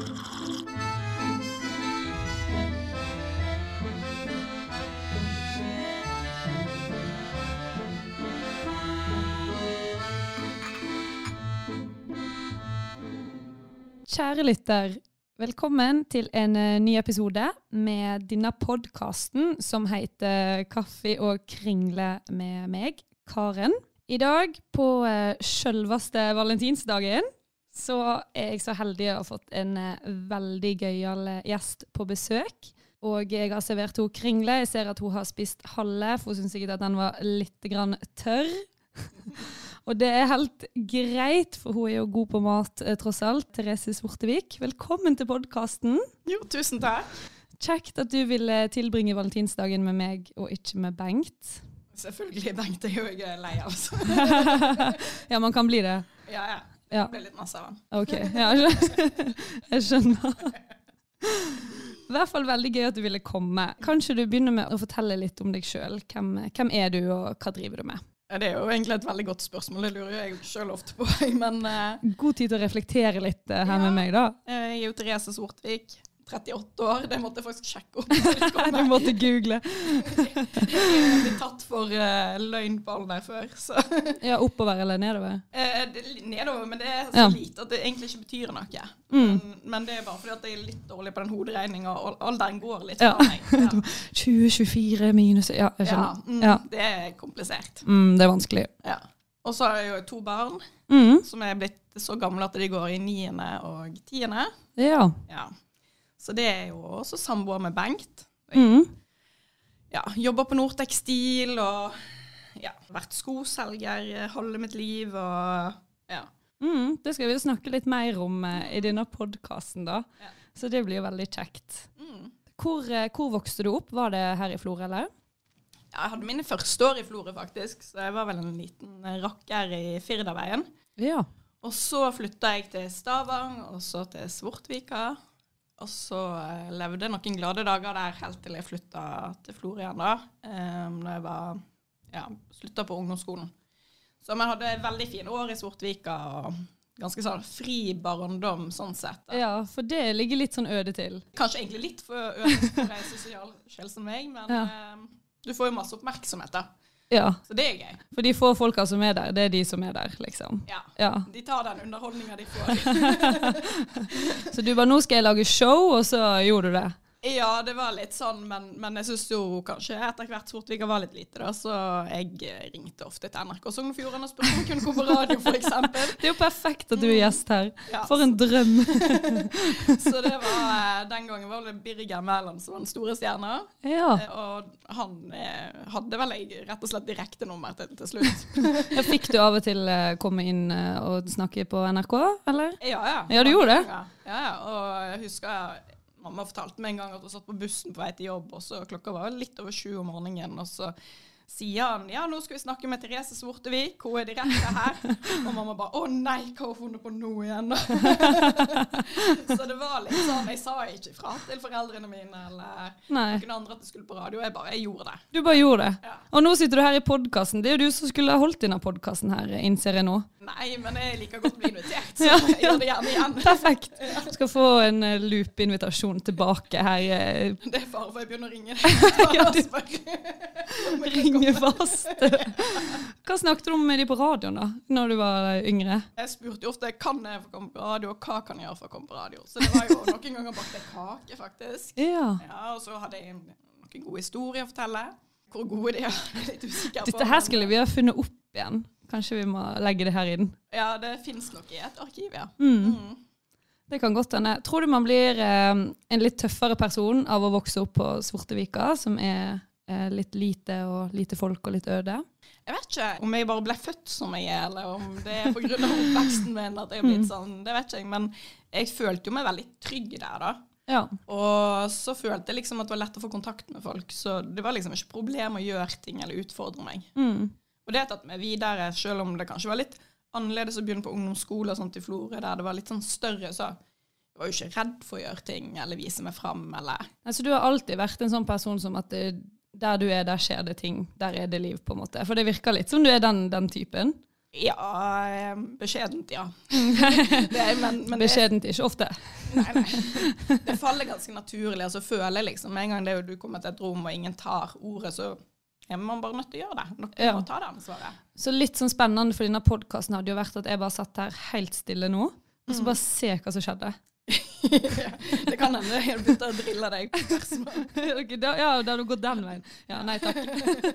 Kjære lytter, velkommen til en eh, ny episode med denne podkasten som heter Kaffe og kringle med meg, Karen. I dag, på uh, sjølveste valentinsdagen, så er jeg så heldig å ha fått en eh, veldig gøyal eh, gjest på besøk. Og jeg har servert henne kringle. Jeg ser at hun har spist halve, for hun syns sikkert at den var litt grann tørr. Og det er helt greit, for hun er jo god på mat, eh, tross alt. Therese Sortevik, velkommen til podkasten. Jo, tusen takk. Kjekt at du ville tilbringe valentinsdagen med meg, og ikke med Bengt. Selvfølgelig, Bengt er jo jeg lei av. altså. ja, man kan bli det. Ja, ja. Ja. Det ble litt masse av han. OK. Ja, jeg skjønner. I hvert fall veldig gøy at du ville komme. Kanskje du begynner med å fortelle litt om deg sjøl. Hvem, hvem er du, og hva driver du med? Ja, Det er jo egentlig et veldig godt spørsmål, det lurer jeg sjøl ofte på. Men uh, God tid til å reflektere litt uh, her Ja. med meg, da. jeg er jo Therese Sortvik, 38 år. Det måtte jeg faktisk sjekke opp. Du måtte google. Jeg ble tatt for uh, løgn på alder før. Så Ja, oppover eller nedover? eh, det er nedover, men det er så Ja. lite at det egentlig ikke betyr noe. Mm. Men, men det er bare fordi at jeg er litt dårlig på den hoderegninga, og alderen går litt Ja. Ja. 2024 minus Ja, jeg Ja, skjønner. mm, Ja. Det er komplisert. Mm, det er vanskelig. Ja. Og så har jeg jo to barn Mm. som er blitt så gamle at de går i niende og tiende. Ja. Ja. Så det er jo også samboer med Bengt. Mm. Ja, jobber på Nord Tekstil og ja, vært skoselger eh, halve mitt liv og ja. Mm. Det skal vi snakke litt mer om eh, i denne podkasten, da. Ja. Så det blir jo veldig kjekt. Mm. Hvor, eh, hvor vokste du opp? Var det her i Florø, eller? Ja, Jeg hadde mine første år i Florø, faktisk, så jeg var vel en liten eh, rakker i Firdaveien. Ja. Og så flytta jeg til Stavang, og så til Svartvika. Og så eh, levde jeg noen glade dager der helt til jeg flytta til Florian igjen, da. Um, da jeg var ja, slutta på ungdomsskolen. Så vi hadde veldig fine år i Svortvika og ganske sånn fri barndom sånn sett. Da. ja, for det ligger litt sånn øde til. Kanskje egentlig litt for øde for ei sosial sjel som meg, men Ja. um, du får jo masse oppmerksomhet, da. Ja. Så det er gøy. For de få folka som er der, det er de som er der, liksom. Ja. Ja. De tar den underholdninga de får. Så du bare 'nå skal jeg lage show', og så gjorde du det. Ja, det var litt sånn, men, men jeg syns jo kanskje etter hvert Sortvika var litt lite, da, så jeg eh, ringte ofte til NRK Sogn og Fjordane og spurte om hun kunne gå på radio, f.eks. Det er jo perfekt at du er gjest her. Ja, For en drøm. Så det var, eh, den gangen var det Birger Mæland som var den store stjerna. Ja. eh, Og han hadde vel jeg rett og slett direktenummer til til slutt. jeg Fikk du av og til komme inn og snakke på NRK, eller? Ja, ja. Ja, du gjorde det? Ja, ja. Og jeg husker mamma fortalte meg en gang at hun satt på bussen på vei til jobb, og så klokka var litt over sju om morgenen, og så sier han ja, nå skal vi snakke med Therese Svortevik, hun er direkte her. Og mamma bare å nei, hva har hun funnet på nå igjen? så det var litt sånn, jeg sa ikke ifra til foreldrene mine eller Nei. noen andre at det skulle på radio, jeg bare, jeg gjorde det. Du bare gjorde det. Ja. Og nå sitter du her i podkasten. Det er jo du som skulle ha holdt denne podkasten her, innser jeg nå. Nei, men jeg liker godt å bli invitert, så Ja, jeg gjør det gjerne igjen. Perfekt. Skal få en eh, loop-invitasjon tilbake her. eh, Det er fare for jeg begynner å ringe deg. Ja, du- Ringe fast. Hva snakket du om med de på radioen da, når du var eh, yngre? Jeg spurte jo ofte kan jeg få komme på radio, og hva kan jeg gjøre for å komme på radio. Så det var jo noen ganger bakte kake, faktisk. Ja. Ja, Og så hadde jeg noen gode historier å fortelle. Hvor gode de er, jeg er litt usikker på. Dette her skulle vi ha funnet opp igjen. Kanskje vi må legge det her inn. Ja, det fins nok i et arkiv, ja. Mm. Mm. Det kan godt hende. Tror du man blir eh, en litt tøffere person av å vokse opp på Svortevika, som er eh, litt lite og lite folk og litt øde? Jeg vet ikke om jeg bare ble født som jeg er, eller om det er pga. oppveksten min at jeg er blitt sånn. Det vet ikke jeg, men jeg følte jo meg veldig trygg der, da. Ja. Og så følte jeg liksom at det var lett å få kontakt med folk, så det var liksom ikke problem å gjøre ting eller utfordre meg. Mm. Og det har tatt meg videre, selv om det kanskje var litt annerledes å begynne på ungdomsskole og sånt i Florø, der det var litt sånn større, så jeg var jo ikke redd for å gjøre ting eller vise meg fram, eller Altså, du har alltid vært en sånn person som at det, der du er, der skjer det ting. Der er det liv, på en måte. For det virker litt som du er den, den typen. Ja, eh, beskjedent, ja. Det er, men, men det, Beskjedent ikke ofte. nei, nei. det faller ganske naturlig. altså føler jeg liksom, Med en gang det er jo du kommer til et rom og ingen tar ordet, så er man bare nødt til å gjøre det. Noen Ja. må ta det ansvaret. Så litt sånn spennende for denne podkasten hadde jo vært at jeg bare satt her helt stille nå, og så bare se hva som skjedde. det kan hende jeg begynte å drille deg på spørsmål. Ok, da, ja, da har du gått den veien. Ja, nei takk.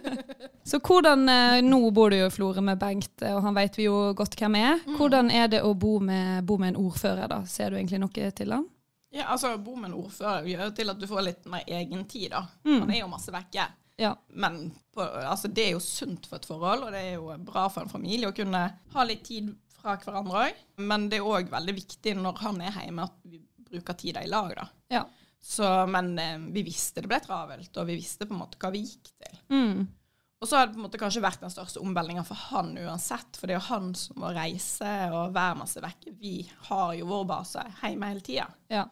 Så hvordan, eh, Nå bor du jo i Florø med Bengt, eh, og han vet vi jo godt hvem er. Hvordan er det å bo med, bo med en ordfører, da? Ser du egentlig noe til han? Ja, altså, Bo med en ordfører gjør til at du får litt mer egen tid, da. Mm. Han er jo masse vekke. Ja. Men på, altså, det er jo sunt for et forhold, og det er jo bra for en familie å kunne ha litt tid fra hverandre òg. Men det er òg veldig viktig når han er hjemme, at vi bruker tida i lag. da. Ja. Så, men eh, vi visste det ble travelt, og vi visste på en måte hva vi gikk til. Mm. Og så har det på en måte kanskje vært den største omveltninga for han uansett, for det er jo han som må reise og være masse vekke. Vi har jo vår base hjemme hele tida. Ja.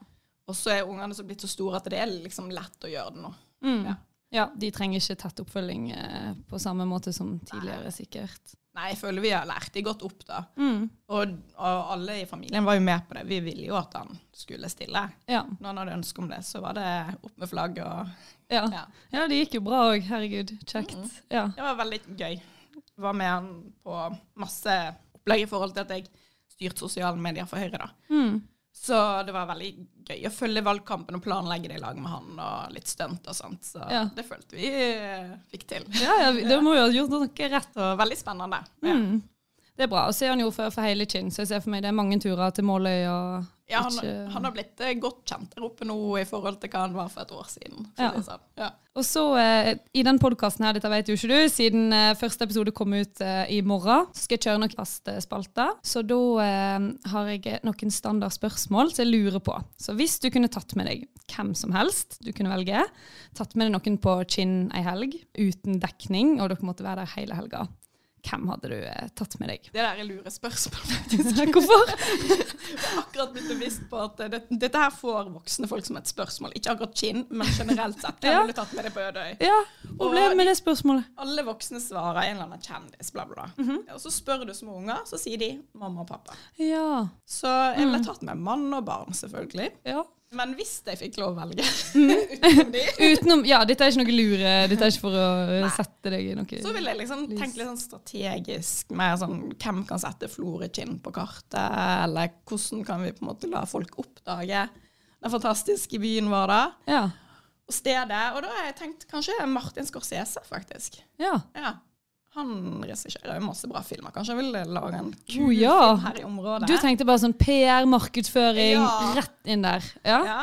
Og så er ungene så blitt så store at det er liksom lett å gjøre det nå. Mm. Ja. ja. De trenger ikke tett oppfølging eh, på samme måte som tidligere, sikkert. Nei, jeg føler vi har lært de godt opp, da. Mm. Og, og alle i familien var jo med på det. Vi ville jo at han skulle stille. Ja. Når han hadde ønske om det, så var det opp med flagg og Ja. Ja. ja, det gikk jo bra òg. Herregud, kjekt. Ja. Det var veldig gøy. Var med han på masse opplegg i forhold til at jeg styrte sosiale medier for Høyre, da. Mm. Så det var veldig gøy å følge valgkampen og planlegge det i lag med han, og litt stunt og sånt. Så Ja. det følte vi eh, fikk til. Ja, ja, det må jo ha gjort noe rett. Og veldig spennende. Ja. Mm. Det er bra. Og så er han jo for, hele Kinn, så jeg ser for meg det er mange turer til Måløy og Ja, han, ikke- han har blitt eh, godt kjent der oppe nå i forhold til hva han var for et år siden. Ja. sånn. ja. Og så eh, i den podkasten her, dette vet jo ikke du, siden eh, første episode kom ut eh, i morgen, så skal jeg kjøre noen faste spalter. Så da eh, har jeg noen standardspørsmål som jeg lurer på. Så hvis du kunne tatt med deg hvem som helst du kunne velge, tatt med deg noen på Kinn ei helg uten dekning, og dere måtte være der hele helga, hvem hadde du eh, tatt med deg? Det der er lure spørsmål, faktisk. Hvorfor? Jeg har akkurat blitt bevisst på at eh, det, dette her får voksne folk som et spørsmål. Ikke akkurat kinn, men generelt sett. Hvem Ja. ville du tatt med deg på Ødøy? Ja, problemet ble med det spørsmålet? Alle voksne svarer en eller annen kjendis, bla, bla, Mm -hmm. Og så spør du små unger, så sier de mamma og pappa. Ja. Så jeg Mm. ville tatt med mann og barn, selvfølgelig. ja. Men hvis jeg fikk lov å velge utenom de, Utenom, ja, dette er ikke noe lure, dette er ikke for å eh, Nei. sette deg i noe så vil jeg liksom Lys. tenke litt sånn strategisk. Mer sånn hvem kan sette Florø-kinn på kartet, eller hvordan kan vi på en måte la folk oppdage den fantastiske byen vår da, Ja. og stedet. Og da har jeg tenkt kanskje Martin Scorsese, faktisk. ja. Ja. Han regisserer jo masse bra filmer. Kanskje han vil lage en Oh, kul ja. film her i området. Du tenkte bare sånn PR, markedsføring, Ja. rett inn der. Ja. Ja.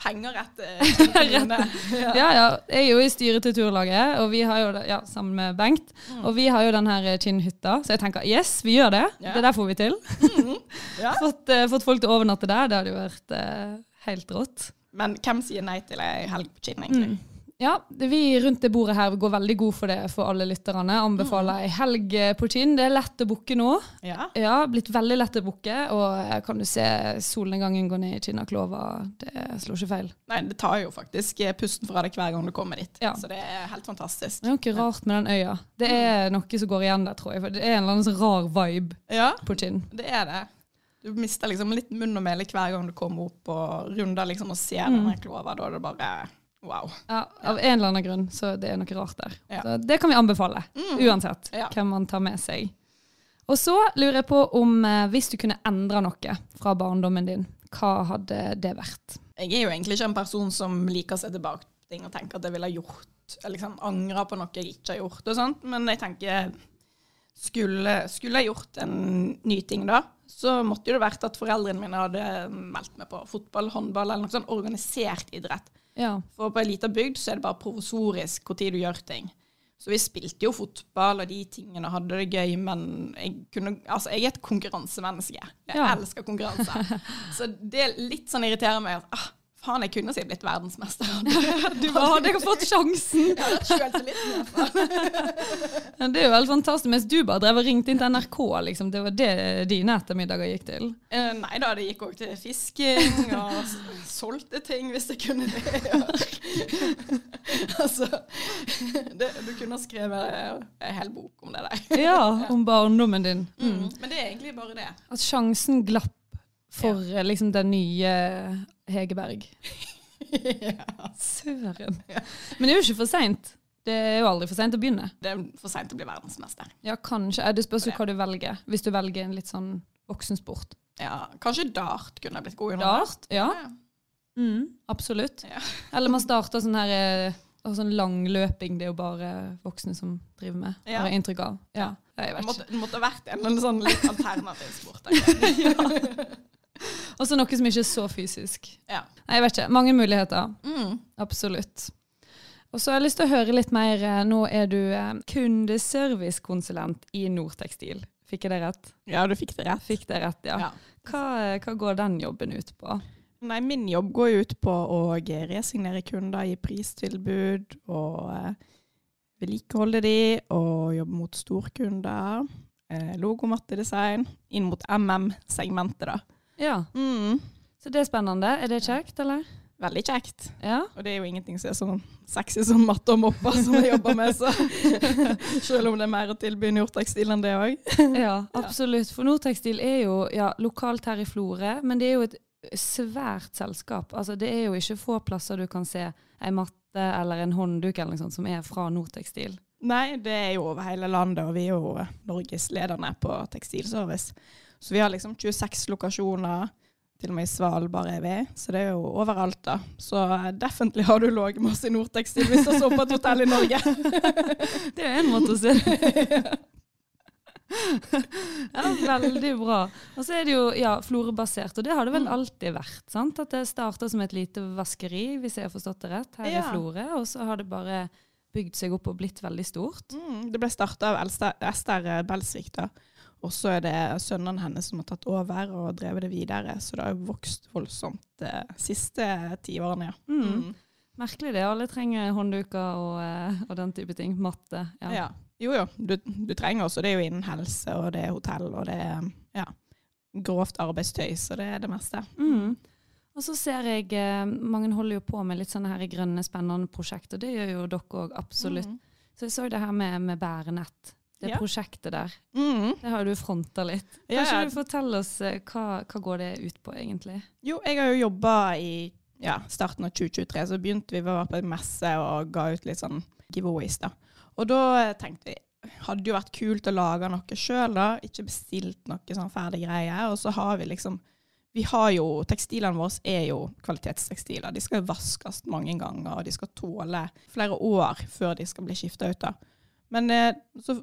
Penger etter rett. ja, ja. Jeg er jo i styret til turlaget, og vi har jo det, ja, sammen med Bengt. Og vi har jo den her Kinn-hytta, så jeg tenker yes, vi gjør det. Det der får vi til. Ja. fått, uh, fått folk til å overnatte der, det hadde jo vært uh, helt rått. Men hvem sier nei til ei helg på Kinn, egentlig? Ja, vi rundt det bordet her går veldig god for det for alle lytterne. Anbefaler ei helg eh, på Kinn. Det er lett å booke nå. Ja. Ja, blitt veldig lett å booke, og eh, kan du se solnedgangen gå ned i Kinnaklova. Det slår ikke feil. Nei, det tar jo faktisk eh, pusten fra deg hver gang du kommer dit. Ja. Så det er helt fantastisk. Det er noe rart med den øya. Det er noe som går igjen der, tror jeg. For det er en eller annen sånn rar vibe Ja, på Kinn. det er det. Du mister liksom litt munn og mæle hver gang du kommer opp og runder liksom og ser Mm. denne klova. Da er det bare wow. Ja, av en eller annen grunn, så det er noe rart der. Ja. Så det kan vi anbefale, uansett Ja. hvem man tar med seg. Og så lurer jeg på om eh, hvis du kunne endre noe fra barndommen din, hva hadde det vært? Jeg er jo egentlig ikke en person som liker å se tilbake på ting og tenke at jeg ville ha gjort, eller liksom angre på noe jeg ikke har gjort og sånt. Men jeg tenker skulle, skulle jeg gjort en ny ting da, så måtte jo det vært at foreldrene mine hadde meldt meg på fotball, håndball eller noe sånn organisert idrett. Ja. For på ei lita bygd så er det bare provisorisk hvor tid du gjør ting. Så vi spilte jo fotball og de tingene og hadde det gøy, men jeg, kunne, altså jeg er et konkurransemenneske. Jeg Ja. elsker konkurranse. Så det litt sånn irriterer meg at ah, Faen, jeg kunne si blitt verdensmester. Du hadde ikke fått sjansen! Jeg hadde fall. Det er jo helt fantastisk. Mens du bare drev og ringte inn til NRK, liksom. Det var det dine ettermiddager gikk til. Uh, nei da, det gikk òg til fisking og solgte ting hvis jeg kunne det. Altså det, Du kunne skrevet en hel bok om det der. Ja, om barndommen din. Mm. Mm. Men det er egentlig bare det. At sjansen glapp for ja. liksom den nye Hegerberg. ja. Søren. Men det er jo ikke for seint. Det er jo aldri for seint å begynne. Det er for seint å bli verdensmester. Ja, kanskje. Det spørs jo hva du velger. Hvis du velger en litt sånn voksensport. Ja, Kanskje dart kunne blitt god i. nå. Dart, ja. Ja. Mm, absolutt. Ja. Eller man starter sånn her eh, sånn langløping. Det er jo bare voksne som driver med. Ja. Har jeg inntrykk av. Ja, Det måtte, det måtte vært en, en sånn litt alternativ sport. egentlig. Og så noe som ikke er så fysisk. Ja. Nei, jeg vet ikke. Mange muligheter. Mm. Absolutt. Og så har jeg lyst til å høre litt mer. eh, Nå er du eh, kundeservicekonsulent i Nortekstil. Fikk jeg det rett? ja, du fikk det rett. Fikk det rett, ja. Ja. Hva, eh, hva går den jobben ut på? Nei, min jobb går jo ut på å resignere kunder, gi pristilbud og eh, vedlikeholde de, og jobbe mot storkunder. Eh, logomattedesign inn mot MM-segmentet, da. Ja, Mm. Så det er spennende. Er det kjekt, eller? Veldig kjekt. Ja. Og det er jo ingenting som er sånn sexy som matte og mopper som jeg jobber med, så selv om det er mer å tilby Nordtekstil enn det òg. Ja, absolutt. For Nortekstil er jo ja, lokalt her i Florø, men det er jo et svært selskap. Altså, det er jo ikke få plasser du kan se ei matte eller en håndduk eller noe sånt som er fra Nortekstil. Nei, det er jo over hele landet, og vi er jo norgeslederne på tekstilservice. Så vi har liksom 26 lokasjoner, til og med i Svalbard er vi, så det er jo overalt da. Så eh, definitely har du ligget med oss i Nordtekstil hvis du sovet på et hotell i Norge. Det er en måte å se det Ja, veldig bra. Og så er det jo ja, Florø-basert, og det har det vel alltid vært. sant? At det starta som et lite vaskeri, hvis jeg har forstått det rett, her Ja. i Florø, og så har det bare bygd seg opp og blitt veldig stort. Mm, det ble starta av Ester Belsvik, da. Og så er det sønnene hennes som har tatt over og drevet det videre. Så det har jo vokst voldsomt de siste ti årene, ja. Mm. Merkelig det. Alle trenger håndduker og, eh, og den type ting. Matte. Ja. Ja. Jo jo, du, du trenger også. Det er jo innen helse, og det er hotell, og det er ja, grovt arbeidstøy, så det er det meste. Mm. Og så ser jeg eh, mange holder jo på med litt sånne her grønne, spennende prosjekter. Det gjør jo dere òg, absolutt. Mm. Så jeg så det her med, med bærenett. Det Ja. prosjektet der. Mm. Det har du fronta litt. Kanskje ja. du forteller oss eh, hva, hva går det ut på, egentlig? Jo, jeg har jo jobba i ja, starten av 2023, så begynte vi å være på en messe og ga ut litt sånn giveaways, da. Og da tenkte vi hadde jo vært kult å lage noe sjøl, da. Ikke bestilt noe sånn ferdig greie. Og så har vi liksom Vi har jo Tekstilene våre er jo kvalitetstekstiler. De skal vaskes mange ganger, og de skal tåle flere år før de skal bli skifta ut. da. Men eh, så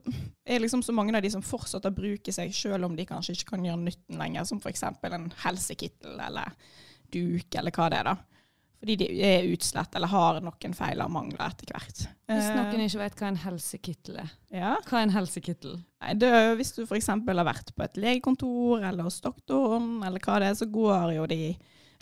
er liksom så mange av de som fortsetter å bruke seg, selv om de kanskje ikke kan gjøre nytten lenger, som f.eks. en helsekittel eller duk, eller hva det er. da. Fordi de er utslett eller har noen feil og mangler etter hvert. Hvis Eh, noen ikke vet hva en helsekittel er. ja. Hva er en helsekittel? Nei, det er jo hvis du f.eks. har vært på et legekontor eller hos doktoren, eller hva det er, så går jo de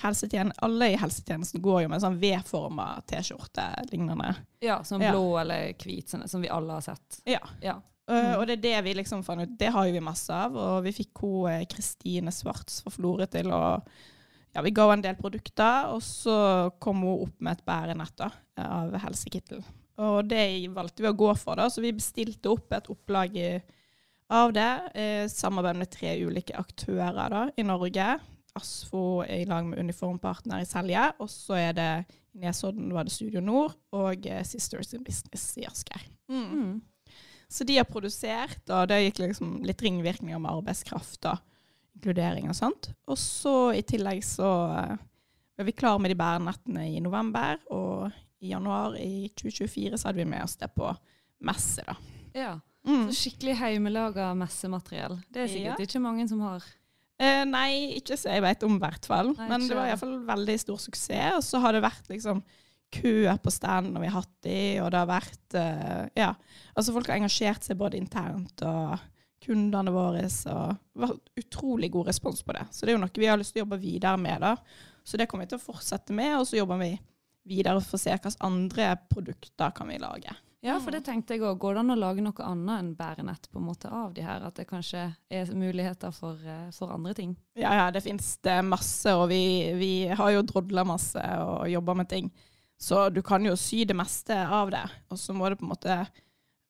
Alle i helsetjenesten går jo med en sånn V-forma T-skjorte lignende. Ja, sånn Ja. blå eller hvit, sånn, som vi alle har sett. Ja. Ja. Uh, og det er det vi liksom fant ut. Det har jo vi masse av. Og vi fikk hun eh, Kristine Svarts fra Florø til å Ja, vi ga henne en del produkter, og så kom hun opp med et bærenett da, av helsekittel. Og det valgte vi å gå for, da, så vi bestilte opp et opplag i- av det. Eh, samarbeid med tre ulike aktører da, i Norge. ASFO er i lag med Uniformpartner i Selje, og så er det i Nesodden var det Studio Nord og eh, Sisters in Business i Asker. Mm. Så de har produsert, og det gikk liksom litt ringvirkninger med arbeidskraft og inkludering og sånt. Og så i tillegg så eh, ble vi klar med de bærenettene i november, og i januar i 2024 så hadde vi med oss det på messe, da. ja. Mm. Så skikkelig heimelaga messemateriell. Det er sikkert ikke mange som har. Eh, nei, ikke så jeg vet om, i hvert fall. Men det var iallfall veldig stor suksess. Og så har det vært liksom køer på stand når vi har hatt de, og det har vært eh, Ja. Altså folk har engasjert seg både internt og kundene våre, og vært utrolig god respons på det. Så det er jo noe vi har lyst til å jobbe videre med, da. Så det kommer vi til å fortsette med, og så jobber vi videre for å se hvilke andre produkter kan vi lage. Ja, for det tenkte jeg òg. Går det an å lage noe annet enn bærenett på en måte av de her? At det kanskje er muligheter for, eh, for andre ting? Ja, ja, det det masse, og vi, vi har jo drodla masse og jobba med ting. Så du kan jo sy det meste av det, og så må det på en måte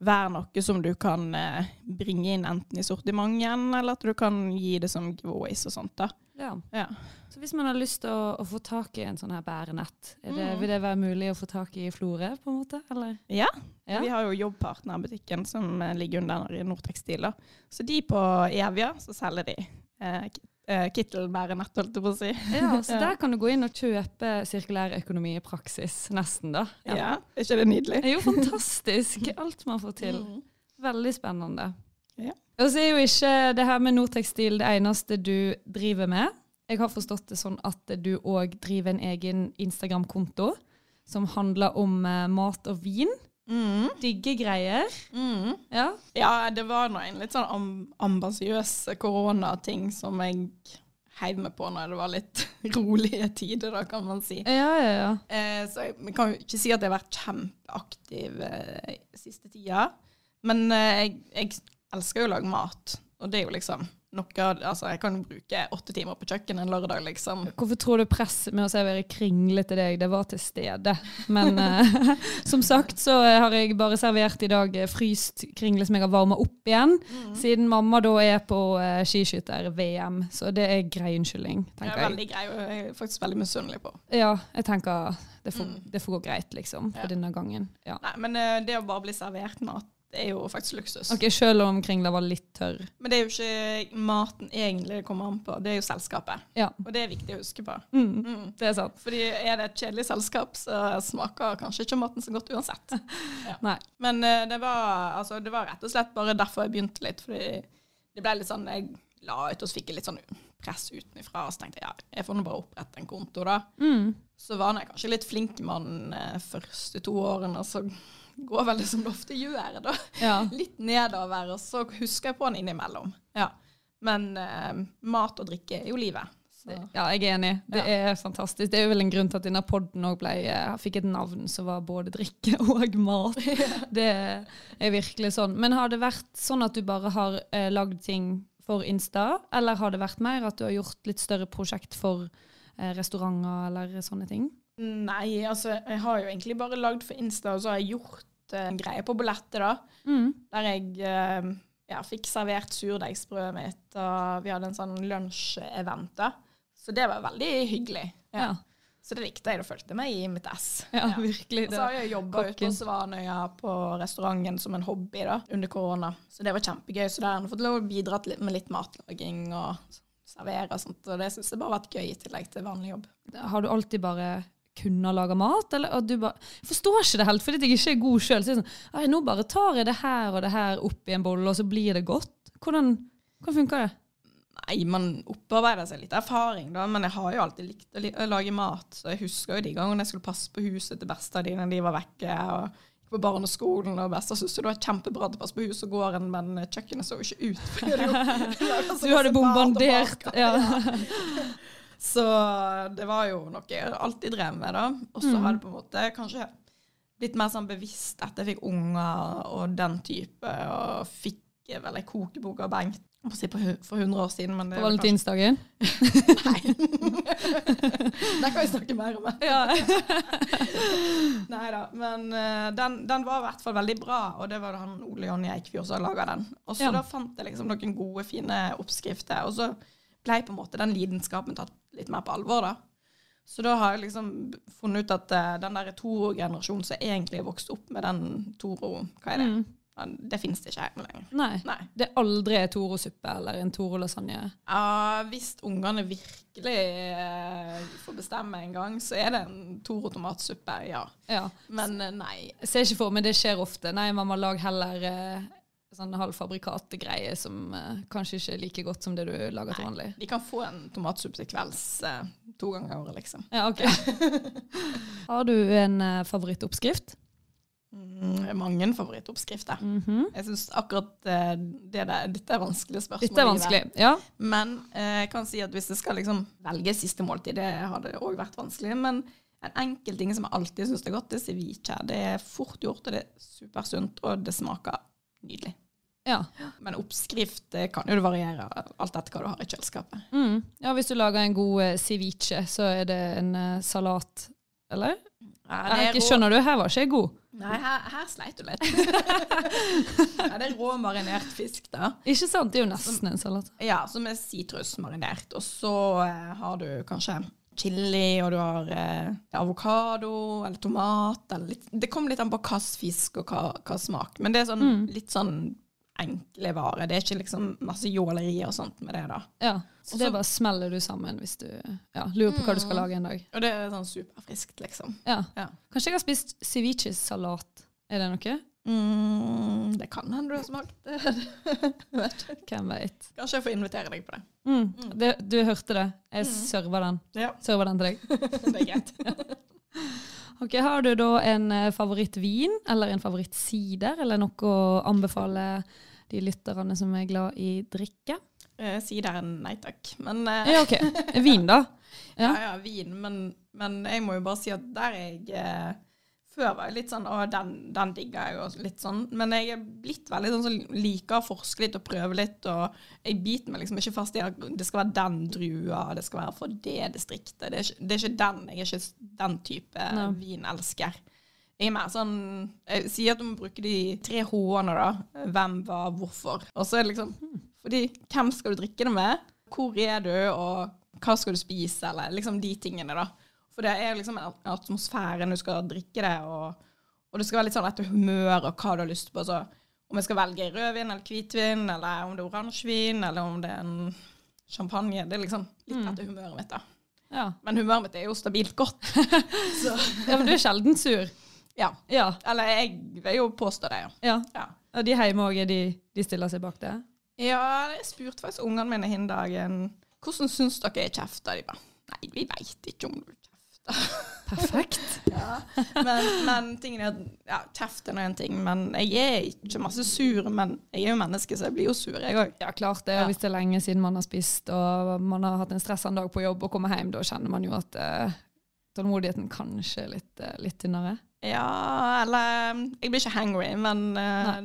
være noe som du kan eh, bringe inn enten i sortimenten, eller at du kan gi det som giveaways og sånt. da. Ja. Ja. Så hvis man har lyst til å, å få tak i en sånn her bærenett, er det, Mm. vil det være mulig å få tak i i Florø, på en måte? Eller? Ja, Ja. vi har jo Jobbpartner-butikken som eh, ligger under i Nortekstil. Så de på Evja, så selger de eh, eh, kittelbærenett, holdt jeg på å si. Ja, så Ja. der kan du gå inn og kjøpe sirkulær økonomi i praksis, nesten, da. Ja, Er ikke det nydelig? Det er jo fantastisk, alt man får til. Mm. Veldig spennende. Ja. Og så er jo ikke det her med Nortekstil det eneste du driver med. Jeg har forstått det sånn at du òg driver en egen Instagram-konto som handler om eh, mat og vin. Mm. Digge greier. Mm. Ja. Ja, det var nå en litt sånn amb ambisiøs koronating som jeg heiv meg på når det var litt rolige tider, da, kan man si. Ja, ja, ja. Eh, så jeg, jeg kan jo ikke si at jeg har vært kjempeaktiv eh, siste tida. Men eh, jeg, jeg elsker jo å lage mat, og det er jo liksom noe Altså, jeg kan jo bruke åtte timer på kjøkkenet en lørdag, liksom. Hvorfor tror du presset med å servere kringle til deg, det var til stede? Men uh, som sagt så har jeg bare servert i dag eh, fryst kringle som jeg har varma opp igjen. Siden mamma da er på uh, skiskytter-VM, så det er grei unnskyldning, Det er veldig grei, og jeg er faktisk veldig misunnelig på. Ja, jeg tenker det får, Mm. det får gå greit, liksom, for Ja. denne gangen. Ja. Nei, men uh, det å bare bli servert mat, det er jo faktisk luksus. Ok, Selv om kringla var litt tørr. Men det er jo ikke maten egentlig det kommer an på, det er jo selskapet. Ja, Og det er viktig å huske på. mm, Mm. det er sant. Fordi er det et kjedelig selskap, så smaker kanskje ikke maten så godt uansett. Nei. Men eh, det, var, altså, det var rett og slett bare derfor jeg begynte litt. Fordi det ble litt sånn Jeg la ut, og så fikk jeg litt sånn press utenfra. Og så tenkte jeg ja, jeg får nå bare opprette en konto, da. Mm. Så var jeg kanskje litt flink med den eh, første to årene, og så går vel det som det ofte gjør, da. Ja. Litt nedover, og så husker jeg på den innimellom. Ja. Men eh, mat og drikke er jo livet. Så. ja, jeg er enig. Det Ja. er fantastisk. Det er jo vel en grunn til at denne poden òg fikk et navn som var både drikke og mat. Det er virkelig sånn. Men har det vært sånn at du bare har eh, lagd ting for Insta, eller har det vært mer at du har gjort litt større prosjekt for eh, restauranter eller sånne ting? Nei, altså jeg har jo egentlig bare lagd for Insta, og så har jeg gjort eh, en greie på bollettet, da. Mm. Der jeg uh, ja, fikk servert surdeigsbrødet mitt, og vi hadde en sånn lunsj-event da. Så det var veldig hyggelig. Ja. Ja. Så det likte jeg, Da fulgte meg i mitt ess. Ja, virkelig. Og så har jeg jobba ute på Svanøya på restauranten som en hobby da, under korona. Så det var kjempegøy. Så der har jeg fått lov å bidra med litt matlaging og servere og sånt. Og det syns jeg bare har vært gøy i tillegg til vanlig jobb. Har du alltid bare kunnet lage mat, eller at du bare Jeg forstår ikke det helt, fordi jeg ikke er god sjøl. Så sånn, «Ai, nå bare tar jeg det her og det her opp i en bolle, og så blir det godt. Hvordan, hvordan funker det? Nei, man opparbeider seg litt erfaring, da, men jeg har jo alltid likt å, lage mat. Så jeg husker jo de gangene jeg skulle passe på huset til besta di når de var vekke. og på barneskolen, og besta syntes det var kjempebra til å passe på huset og gården, men kjøkkenet så jo ikke ut. jeg Du hadde bombardert. Ja. Så det var jo noe jeg alltid drev med, da. Og så Mm. har det på en måte kanskje blitt mer sånn bevisst etter jeg fikk unger og den type, og fikk vel ei kokebok av Bengt si på for 100 år siden. Men det På kanskje- valentinsdagen? Nei. det kan vi snakke mer om. Ja. Nei da. Men eh, den, den var i hvert fall veldig bra, og det var han Ole Jonny Eikfjord som laga den. Og så Ja. da fant jeg liksom noen gode, fine oppskrifter, og så ble på en måte den lidenskapen tatt litt mer på alvor, da. Så da har jeg liksom funnet ut at uh, den der Toro-generasjonen som egentlig er vokst opp med den Toro Hva er det? Mm. Det finnes det ikke her lenger. Nei. Nei. Det er aldri en Toro-suppe eller en Toro-lasagne. Ja, hvis ungene virkelig uh, får bestemme en gang, så er det en Toro tomatsuppe, ja. Ja. Men uh, nei. Jeg ser ikke for meg, det skjer ofte. Nei, mamma, lag heller eh, sånn halvfabrikatgreie som eh, kanskje ikke er like godt som det du lager til vanlig. De kan få en tomatsuppe til kvelds eh, to ganger i året, liksom. Ja, ok. Har du en eh, favorittoppskrift? Mm, mange favorittoppskrifter. Mhm. Jeg syns akkurat eh, det der, dette er vanskelige spørsmål. Dette er vanskelig. Ja. Men eh, jeg kan si at hvis jeg skal liksom velge siste måltid, det hadde òg vært vanskelig. Men en enkel ting som jeg alltid syns er godt, det er ceviche. Det er fort gjort, og det er supersunt, og det smaker nydelig. Ja. Men oppskrift kan jo variere alt etter hva du har i kjøleskapet. Mm. ja, hvis du lager en god eh, ceviche, så er det en eh, salat, eller? Ja, Jeg skjønner du, her var ikke jeg god. Nei, her, her sleit du litt. ja, det er rå marinert fisk, da. Ikke sant? Det er jo nesten en salat. Ja, som er sitrusmarinert. Og så eh, har du kanskje chili, og du har eh, avokado eller tomat. Eller litt, det kommer litt an på hvilken fisk og hva, hva smak. Men det er sånn, Mm. litt sånn enkle varer. Det er ikke liksom masse jåleri og sånt med det, da. Ja, så Også, det bare smeller du sammen hvis du ja, lurer på hva du skal lage en dag. Og det er sånn superfriskt, liksom. Ja. Ja. Kanskje jeg har spist ceviche-salat. Er det noe? Mm, det kan hende du har smakt. Hvem vet. Kanskje jeg får invitere deg på det. Mm. det du hørte det. Jeg Mm. server den. Ja, Server den til deg. det er greit. Ok, Har du da en eh, favorittvin eller en favorittsider, eller noe å anbefale de lytterne som er glad i drikke? Eh, Sideren, nei takk. Men eh, Ja, ok. Vin, da. Ja, Ja. ja, vin, men, men jeg må jo bare si at der er jeg eh, Før var jeg litt sånn Å, den, den digger jeg, og litt sånn. Men jeg er blitt veldig sånn som liker å forske litt og prøve litt, og jeg biter meg liksom ikke fast i at det skal være den drua, det skal være for det distriktet. Det er ikke, det er ikke den. Jeg er ikke den type vin vinelsker. Jeg er mer sånn Jeg sier at du må bruke de tre H-ene, da. Hvem, hva, hvorfor. Og så er det liksom Fordi hvem skal du drikke det med? Hvor er du, og hva skal du spise, eller liksom de tingene, da. For det er liksom atmosfæren du skal drikke det, og, og det skal være litt sånn etter humør og hva du har lyst på. Så om jeg skal velge rødvin eller hvitvin, eller om det er oransjevin, eller om det er en champagne. Det er liksom litt Mm. etter humøret mitt, da. Ja. Men humøret mitt er jo stabilt godt. så ja, men du er sjelden sur. ja. Ja. Eller jeg vil jo påstå det, ja. ja. Og de hjemme òg, de, de stiller seg bak det? Ja, jeg spurte faktisk ungene mine hin dagen hvordan syns dere jeg kjefter. De bare Nei, vi veit ikke om du. Perfekt. Ja. Men, men tingen er ja, kjeft er en ting, men jeg er ikke masse sur. Men jeg er jo menneske, så jeg blir jo sur, jeg òg. Ja, klart det. Ja. Hvis det er lenge siden man har spist og man har hatt en stressende dag på jobb og kommer hjem, da kjenner man jo at eh, tålmodigheten kanskje er litt, eh, litt tynnere. Ja, eller Jeg blir ikke hangry, men eh,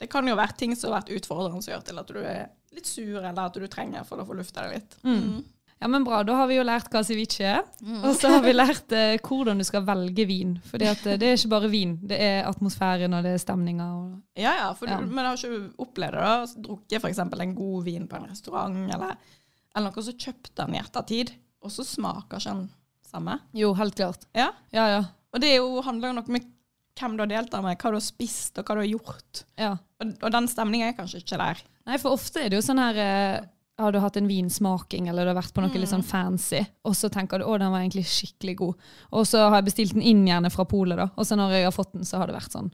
det kan jo være ting som har vært utfordrende som gjør til at du er litt sur, eller at du trenger for å få lufta deg litt. Mm. Ja, men bra. Da har vi jo lært hva ceviche er. Og så har vi lært eh, hvordan du skal velge vin. For det er ikke bare vin, det er atmosfæren og det er stemninga. Ja, ja, for Ja. Du, men har ikke opplevd det? da? Drukket f.eks. en god vin på en restaurant, eller, eller noe, så kjøpte den i ettertid, og så smaker ikke den samme? Jo, helt klart. Ja. Ja, ja. Og det jo, handler jo noe med hvem du har deltatt med, hva du har spist, og hva du har gjort. ja. Og, og den stemningen er kanskje ikke der. Nei, for ofte er det jo sånn her eh, Har du hatt en vinsmaking, eller du har vært på noe litt sånn fancy, og så tenker du å, den var egentlig skikkelig god. Og så har jeg bestilt den inn gjerne fra polet, da. Og så når jeg har fått den, så har det vært sånn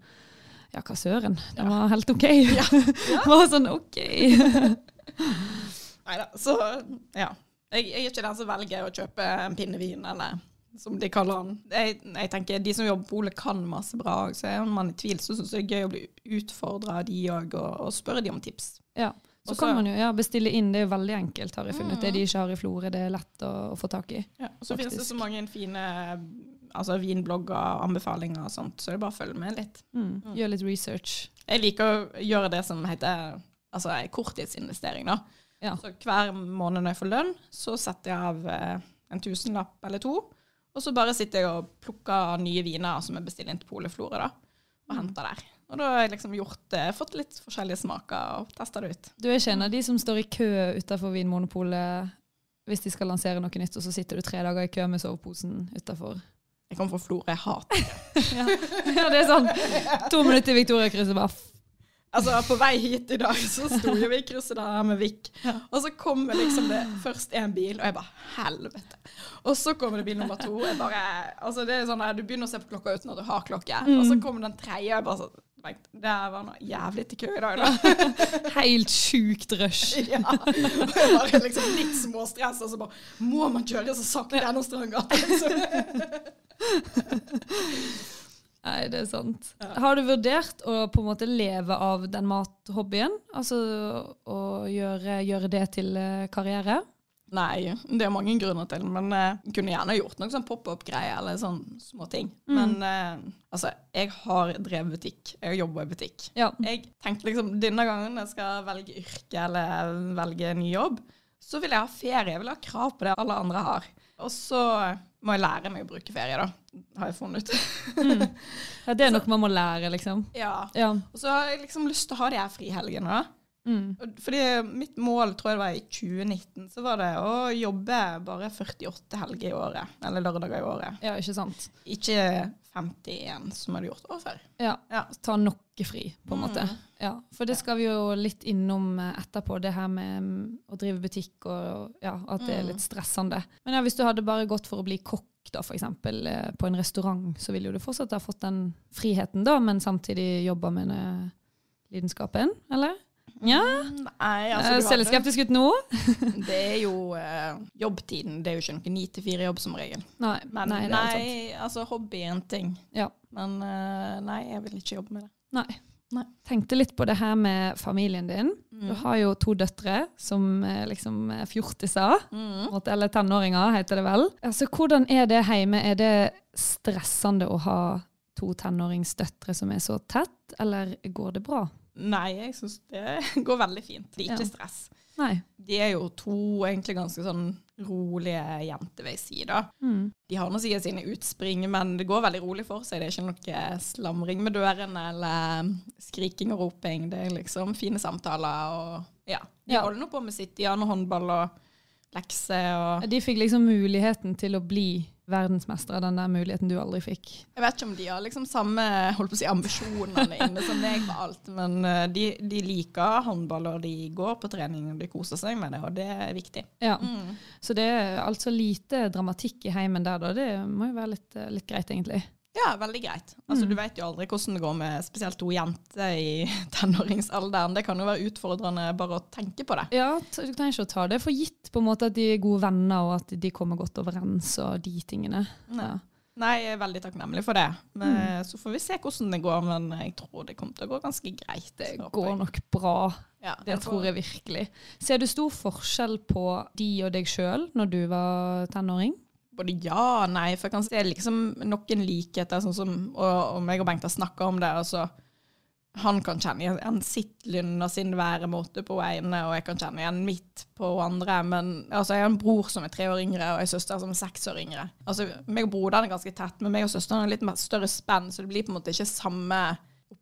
Ja, hva søren. Den var helt OK. Ja. var sånn OK. Nei da. Så ja. Jeg, jeg er ikke den som velger å kjøpe en pinnevin, eller som de kaller den. Jeg, jeg tenker De som jobber på polet, kan masse bra. Så er man i tvil, så syns jeg det er gøy å bli utfordra de òg, og, og spørre de om tips. Ja. Så Også- kan man jo ja, bestille inn. Det er jo veldig enkelt, har jeg funnet. Mm. Det de ikke har i Florø, det er lett å, å få tak i. Ja, og så finnes det så mange fine altså vinblogger, anbefalinger og sånt, så det er bare å følge med litt. Mm. Gjør litt research. Jeg liker å gjøre det som heter altså korttidsinvestering, da. Ja. Så hver måned når jeg får lønn, så setter jeg av eh, en tusenlapp eller to. Og så bare sitter jeg og plukker nye viner som jeg bestiller inn til Polet Florø. Og henter der. Og da har jeg liksom gjort fått litt forskjellige smaker og testa det ut. Du er ikke en av de som står i kø utafor Vinmonopolet hvis de skal lansere noe nytt, og så sitter du tre dager i kø med soveposen utafor? Jeg kommer fra Florø, jeg hater. Ja. ja, det er sånn. To minutter i Victoria-krysset, bare Altså, på vei hit i dag så sto jo vi i krysset der med Vik. Og så kommer liksom det først en bil, og jeg bare helvete. Og så kommer det bil nummer to. Jeg bare, altså det er sånn der, Du begynner å se på klokka uten at du har klokke. Og så kommer den tredje, og jeg bare sånn «Vent, Det var noe jævlig til kø i dag, da. helt sjukt rush. ja. Og jeg var liksom litt småstress, og så bare Må man kjøre så sakte gjennom Strandgata? Nei, det er sant. Ja. Har du vurdert å på en måte leve av den mathobbyen? Altså å gjøre, gjøre det til eh, karriere? Nei, det er mange grunner til, men jeg kunne gjerne gjort noen sånn pop-up-greier eller sånn små ting. Mm. Men uh, altså, jeg har drevet butikk. Jeg jobber i butikk. Ja. Jeg tenkte liksom denne gangen jeg skal velge yrke eller velge ny jobb, så vil jeg ha ferie. Jeg vil ha krav på det alle andre har. Og så må jeg lære meg å bruke ferie, da. Har jeg funnet ut. Mm. ja det er noe man må lære, liksom. ja. Ja. Og så har jeg liksom lyst til å ha de her frihelgene, da. Mm. Fordi mitt mål, tror jeg det var i 2019, så var det å jobbe bare 48 helger i året. Eller lørdager i året. ja, ikke sant. Ikke 51, som jeg hadde gjort år før. Ja. Ja. Ta noe fri, på en Mm. måte. Ja, For det skal vi jo litt innom eh, etterpå, det her med mm, å drive butikk og ja, at det er Mm. litt stressende. Men ja, hvis du hadde bare gått for å bli kokk, da, for eksempel, eh, på en restaurant, så ville jo du fortsatt ha fått den friheten, da, men samtidig jobba med lidenskapen, eller? Ja. Nei, altså, Altså, du Ser litt skeptisk ut nå? Det er jo eh, jobbtiden. Det er jo ikke noe 9-4-jobb som regel. Nei. Men nei, nei, altså hobby er en ting. Ja. Men uh, nei, jeg vil ikke jobbe med det. Nei. Nei. Tenkte litt på det her med familien din. Mm. Du har jo to døtre som liksom er fjortiser. Mm. eller tenåringer, heter det vel. Altså, hvordan er det hjemme? Er det stressende å ha to tenåringsdøtre som er så tett, eller går det bra? Nei, jeg syns det går veldig fint. Det er ikke Ja. stress. Nei. De er jo to egentlig ganske sånn rolige jenter, vil jeg si. da. Mm. De har nå sikkert sine utspring, men det går veldig rolig for seg. Det er ikke noe slamring med dørene eller skriking og roping. Det er liksom fine samtaler og ja. De Ja. holder nå på med sitt. De har nå håndball og lekser og De fikk liksom muligheten til å bli verdensmestere, den der muligheten du aldri fikk. Jeg vet ikke om de har liksom samme holdt på å si, ambisjonene inne som meg på alt, men eh, de, de liker håndball, og de går på trening og de koser seg med det, og det er viktig. Ja. Mm. Så det er altså lite dramatikk i heimen der, da. Det må jo være litt, litt greit, egentlig. Ja, veldig greit. Altså, Mm. Du vet jo aldri hvordan det går med spesielt to jenter i tenåringsalderen. Det kan jo være utfordrende bare å tenke på det. Ja, du trenger ikke å ta det for gitt på en måte at de er gode venner, og at de kommer godt overens og de tingene. Nei. Ja. Nei, jeg er veldig takknemlig for det. Men, Mm. Så får vi se hvordan det går, men jeg tror det kommer til å gå ganske greit. Det går nok bra. Ja, Det tror jeg virkelig. Ser du stor forskjell på de og deg sjøl når du var tenåring? Både ja og nei, for jeg kan se liksom noen likheter, sånn som og, og meg og Bengt har snakka om det. altså han kan kjenne igjen sitt lynn og sin væremåte på ene, og jeg kan kjenne igjen mitt på andre. Men altså, jeg har en bror som er tre år yngre, og en søster som er seks år yngre. Altså, meg og broderen er ganske tett, men meg og søsteren har litt større spenn, så det blir på en måte ikke samme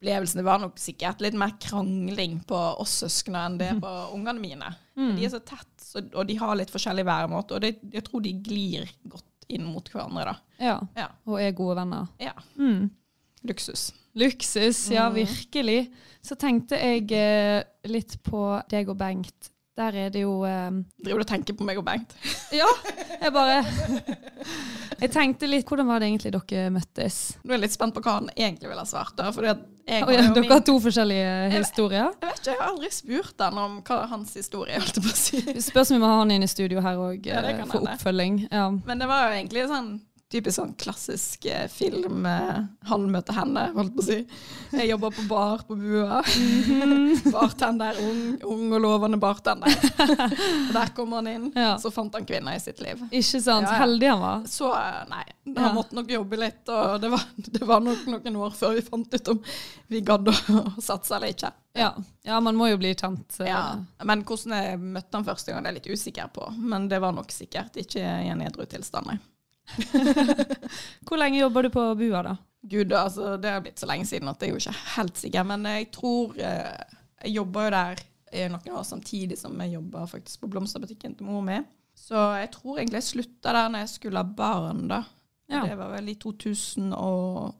opplevelsen. Det var nok sikkert litt mer krangling på oss søsknene enn det på ungene mine. Mm. De er så tett, så, og de har litt forskjellig væremåte, og det, jeg tror de glir godt inn mot hverandre, da. Ja. Ja. Og er gode venner. Ja. Mm. Luksus. Luksus, ja Mm. virkelig. Så tenkte jeg eh, litt på deg og Bengt. Der er det jo eh, Driver du og tenker på meg og Bengt? Ja, jeg bare Jeg tenkte litt Hvordan var det egentlig dere møttes? Nå er jeg litt spent på hva han egentlig ville ha svart. da, fordi jeg, har jo dere min- har to forskjellige historier. jeg vet ikke, jeg har aldri spurt han om hva hans historie er, holdt jeg på å si. Spørs om vi må ha han inn i studio her òg, Ja, for oppfølging. Ja. Men det var jo egentlig sånn typisk sånn klassisk eh, film eh, han møter henne, holdt på å si. Jeg jobber på bar på Bua. Bartender, ung, ung og lovende bartender. Og der kom han inn, Ja. så fant han kvinner i sitt liv. Ikke sant? Ja, ja. Heldig han var. Så eh, nei, han måtte nok jobbe litt, og det var, det var nok noen år før vi fant ut om vi gadd å satse eller ikke. Ja. ja, man må jo bli kjent. eh. Men hvordan jeg møtte han første gang, det er jeg litt usikker på. Men det var nok sikkert ikke i en edru tilstand, nei. Hvor lenge jobber du på Bua, da? Gud, altså, det har blitt så lenge siden at jeg er jo ikke helt sikker. Men jeg tror eh, Jeg jobber jo der noen år samtidig som jeg jobber faktisk på blomsterbutikken til mor mi. Så jeg tror egentlig jeg slutta der når jeg skulle ha barn, da. Ja. Det var vel i 2008.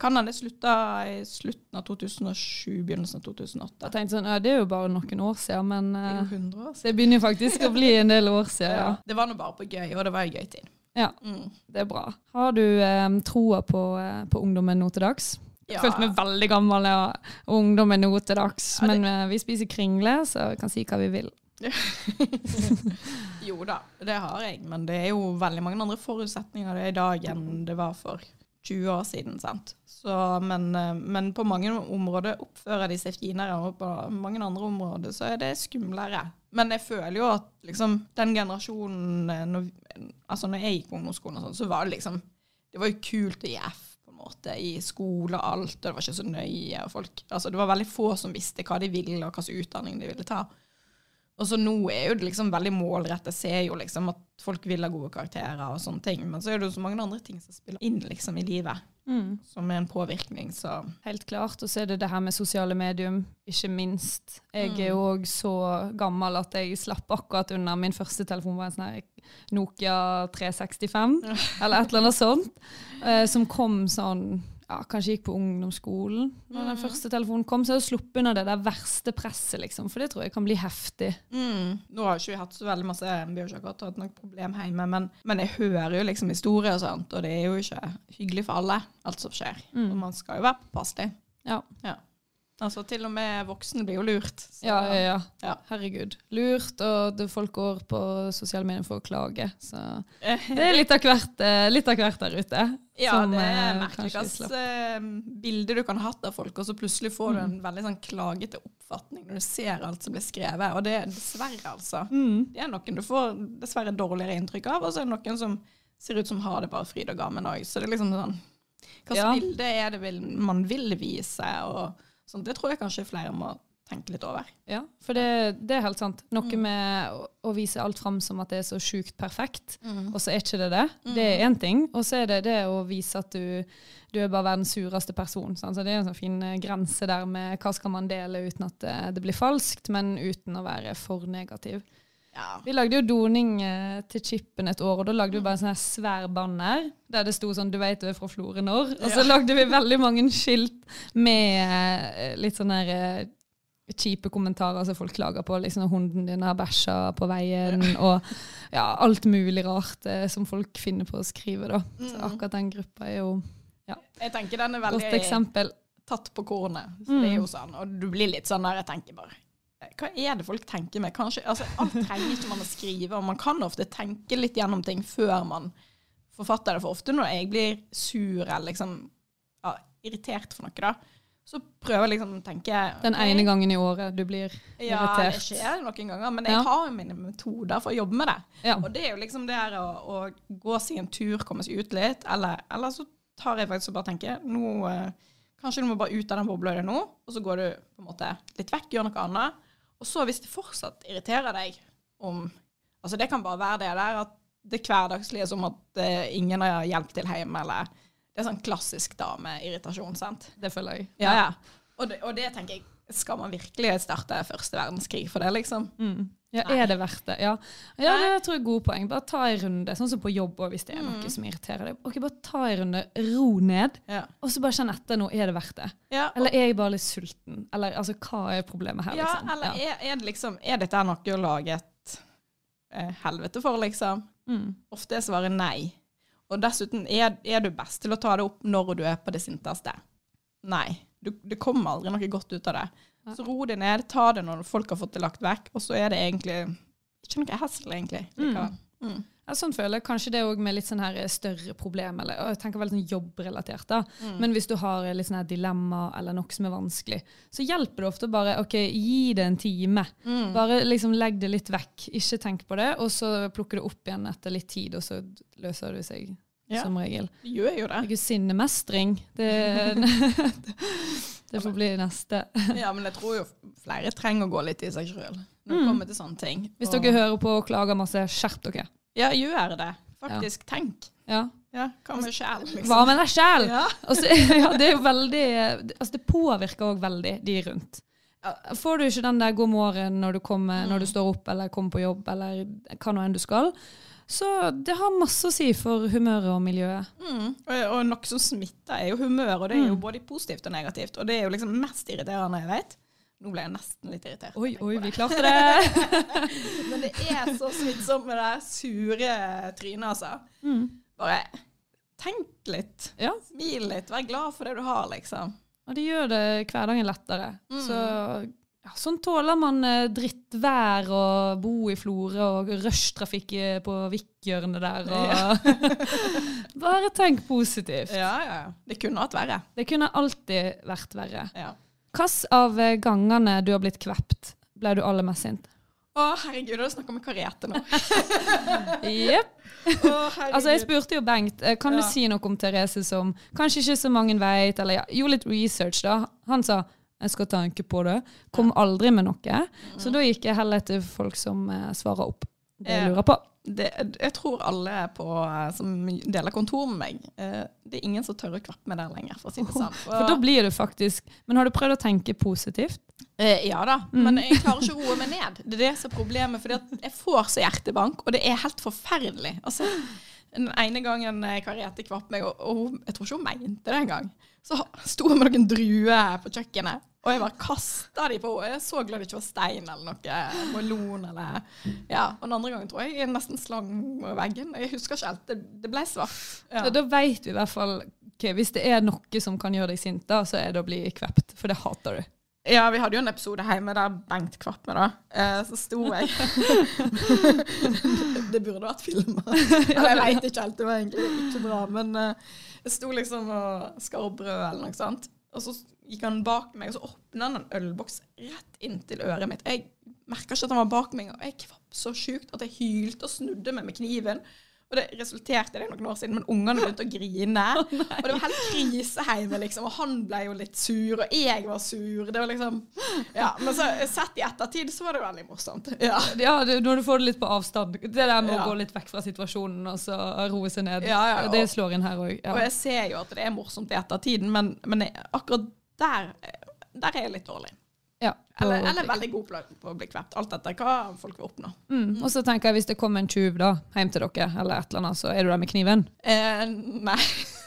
Kan hende jeg slutta i slutten av 2007, begynnelsen av 2008. Jeg tenkte sånn, ja, Det er jo bare noen år siden, men Det eh, jo 100 år siden. det begynner faktisk å bli en del år siden. Ja, Det var nå bare på gøy, og det var en gøy tid. Ja. Mm. Det er bra. Har du eh, troa på, eh, på ungdommen nå til dags? Ja. følte meg veldig gammel og ungdommen nå til dags, Ja, det- men eh, vi spiser kringle, så vi kan si hva vi vil. jo da, det har jeg, men det er jo veldig mange andre forutsetninger det er i dag enn det var for 20 år siden, sant. Så, men, eh, men på mange områder oppfører de seg finere, og på mange andre områder så er det skumlere. Men jeg føler jo at liksom, den generasjonen eh, når, Altså når jeg gikk på ungdomsskolen, og sånn, så var det liksom Det var jo kult å gi F på en måte, i skole og alt, og det var ikke så nøye. og folk, altså Det var veldig få som visste hva de ville, og hva slags utdanning de ville ta. Og så nå er jo det liksom veldig målrettet. Jeg ser jo liksom at folk vil ha gode karakterer og sånne ting. Men så er det jo så mange andre ting som spiller inn liksom i livet, Mm. som er en påvirkning, så Helt klart. Og så er det det her med sosiale medium, ikke minst. Jeg er jo òg så gammel at jeg slapp akkurat unna. Min første telefon var en sånn Nokia 365, eller et eller annet sånt, eh, som kom sånn ja, Kanskje gikk på ungdomsskolen når den første telefonen kom. Så jeg har sluppet unna det der verste presset, liksom. For det tror jeg kan bli heftig. mm. Nå har ikke vi hatt så veldig masse Vi har ikke akkurat hatt noe problem hjemme, men, men jeg hører jo liksom historier og sånt, og det er jo ikke hyggelig for alle, alt som skjer. Mm. Og man skal jo være påpasselig. Ja. Altså til og med voksne blir jo lurt. så- Ja, ja, ja. Ja. Herregud. Lurt, og folk går på sosiale medier for å klage. Så det er litt av hvert, eh, litt av hvert der ute. Ja, som, det er eh, merkelig kanskje hvilket bilde du kan ha hatt av folk, og så plutselig får du en veldig sånn klagete oppfatning når du ser alt som blir skrevet. Og det er dessverre, altså. Mm. Det er noen du får dessverre dårligere inntrykk av, og så er det noen som ser ut som har det bare fryd og gammen òg. Så det er liksom sånn slags Ja. bilde er det man vil vise? Og sånn, det tror jeg kanskje flere må tenke litt over. Ja, for det, det er helt sant. Noe Mm. med å, å vise alt fram som at det er så sjukt perfekt, Mm. og så er ikke det det. Det er én ting. Og så er det det å vise at du, du er bare verdens sureste person. Sant? Så det er en sånn fin eh, grense der med hva skal man dele uten at det, det blir falskt, men uten å være for negativ. Ja. Vi lagde jo doning eh, til Chippen et år, og da lagde vi bare en sånn svær banner der det sto sånn 'Du veit du er fra Florø når?' Og så Ja. lagde vi veldig mange skilt med eh, litt sånne her, eh, kjipe kommentarer som folk klager på. Liksom 'Hunden din har bæsja på veien', og ja, alt mulig rart som folk finner på å skrive, da. Så Mm. akkurat den gruppa er jo Jeg tenker den er et godt eksempel. tatt på kornet. Så Mm. Det er jo sånn, og du blir litt sånn der jeg tenker bare Hva er det folk tenker med? Kanskje, altså Alt trenger ikke man å skrive, og man kan ofte tenke litt gjennom ting før man forfatter det. For ofte når jeg blir sur eller liksom ja, irritert for noe, da, så prøver jeg liksom å tenke Den ene gangen i året du blir Ja, det skjer noen ganger, men jeg Ja. har mine metoder for å jobbe med det. Ja. Og det er jo liksom det her å, å gå seg en tur, komme seg ut litt, eller, eller så tar jeg faktisk og bare tenker nå, eh, Kanskje du må bare ut av den bobla er nå, og så går du på en måte litt vekk, gjør noe annet. Og så hvis det fortsatt irriterer deg om Altså det kan bare være det der at det hverdagslige som at uh, ingen har hjelp til hjemme, eller Det er sånn klassisk dameirritasjon, sant? Det føler jeg. Ja, ja. Og det, og det tenker jeg Skal man virkelig starte første verdenskrig for det, liksom? Mm. Ja, er det verdt det? Ja, ja det det tror jeg er gode poeng. Bare ta en runde, sånn som på jobb òg, hvis det er noe Mm. som irriterer deg. Ok, Bare ta en runde, ro ned, Ja. og så bare kjenn etter nå. Er det verdt det? ja Eller er jeg bare litt sulten? Eller altså, hva er problemet her, Ja, liksom? eller Er, er det liksom Er dette noe å lage et eh, helvete for, liksom? Mm. Ofte er svaret nei. Og dessuten, er, er du best til å ta det opp når du er på det sinteste? Nei. Du, det kommer aldri noe godt ut av det. Ja. Så ro det ned, ta det når folk har fått det lagt vekk, og så er det egentlig ikke noe hassle, egentlig. likevel. Mm. Ja, sånn føler jeg kanskje det òg med litt sånn her større problem, eller og jeg tenker veldig sånn jobbrelatert. da. Mm. Men hvis du har litt sånn her dilemma eller noe som er vanskelig, så hjelper det ofte bare ok, gi det en time. Mm. Bare liksom legg det litt vekk, ikke tenk på det, og så plukker du opp igjen etter litt tid, og så løser det seg Ja. som regel. Det gjør jo det. Ikke sinnemestring. Det, det får bli neste. Ja, men jeg tror jo flere trenger å gå litt i seg sjøl når det Mm. kommer til sånne ting. Hvis Og- dere hører på og klager masse, skjerp dere. Ja, gjør det. Faktisk, tenk. Ja. Ja, hva med sjel? liksom? Hva med deg sjel? Ja. Altså, ja, det er jo veldig altså Det påvirker òg veldig de rundt. Får du ikke den der god morgen når du, kommer, når du står opp eller kommer på jobb, eller hva nå enn du skal, så det har masse å si for humøret og miljøet. Mm. Og, og noe som smitter, er jo humør, og det er jo Mm. både positivt og negativt. Og det er jo liksom mest irriterende jeg vet. Nå ble jeg nesten litt irritert. Oi, oi, vi klarte det! Men det er så smittsomt med det sure trynet, altså. Mm. Bare tenk litt. Ja. Smil litt. Vær glad for det du har, liksom. Og det gjør det hverdagen lettere. Mm. Så ja, sånn tåler man eh, drittvær og bo i Florø og rushtrafikk på Vikk-hjørnet der. Og Bare tenk positivt. Ja, ja. Det kunne hatt verre. Det kunne alltid vært verre. Ja. Hvilke av eh, gangene du har blitt kvept, ble du aller mest sint? Å, herregud, du snakker med Karete nå. Jepp. Altså, jeg spurte jo Bengt eh, kan du si noe om Therese som kanskje ikke så mange vet, eller ja, gjorde litt research, da. Han sa jeg skal tenke på det. Kom aldri med noe. Så da gikk jeg heller etter folk som eh, svarer opp det jeg lurer på. det, jeg tror alle på, eh, som deler kontor med meg, eh, det er ingen som tør å kvappe meg der lenger, for å si det sånn. For da blir du faktisk Men har du prøvd å tenke positivt? Eh, ja da, Mm. men jeg klarer ikke å roe meg ned. Det er det som er problemet. For jeg får så hjertebank, og det er helt forferdelig. Altså, den ene gangen Kariette kvapp meg, og, og jeg tror ikke hun mente det engang, så sto hun med noen druer på kjøkkenet. Og jeg bare kasta de på henne. Jeg er så glad det ikke var stein eller noe. Melon eller Ja. Og den andre gangen tror jeg jeg nesten slang veggen. Jeg husker ikke helt. Det, det ble svart. Ja. Så da vet vi i hvert fall okay, Hvis det er noe som kan gjøre deg sint, da, så er det å bli kvept. For det hater du. Ja, vi hadde jo en episode hjemme der Bengt kvapp meg, da. Eh, så sto jeg Det burde vært filma. Jeg veit ikke helt, det var egentlig ikke bra. Men eh, jeg sto liksom og skar brød eller noe sånt. Og så gikk han bak meg, og så åpna han en ølboks rett inntil øret mitt. Jeg merka ikke at han var bak meg, og jeg kvapp så sjukt at jeg hylte og snudde meg med kniven. Og det resulterte det noen år siden, men ungene begynte å grine. og det var helt krise hjemme, liksom. Og han ble jo litt sur, og jeg var sur. Det var liksom Ja. Men så sett i ettertid så var det veldig morsomt. Ja. Ja, det, Når du får det litt på avstand. Det der med Ja. å gå litt vekk fra situasjonen og så roe seg ned. Ja, ja, og- Det slår inn her òg. Og jeg ser jo at det er morsomt i ettertiden, men, men jeg, akkurat der, der er jeg litt dårlig. Ja, Eller, eller veldig god på, å bli kvept. Alt etter hva folk vil oppnå. mm. Og så tenker jeg hvis det kommer en tjuv da, hjem til dere, eller et eller annet, så er du der med kniven. Eh, nei.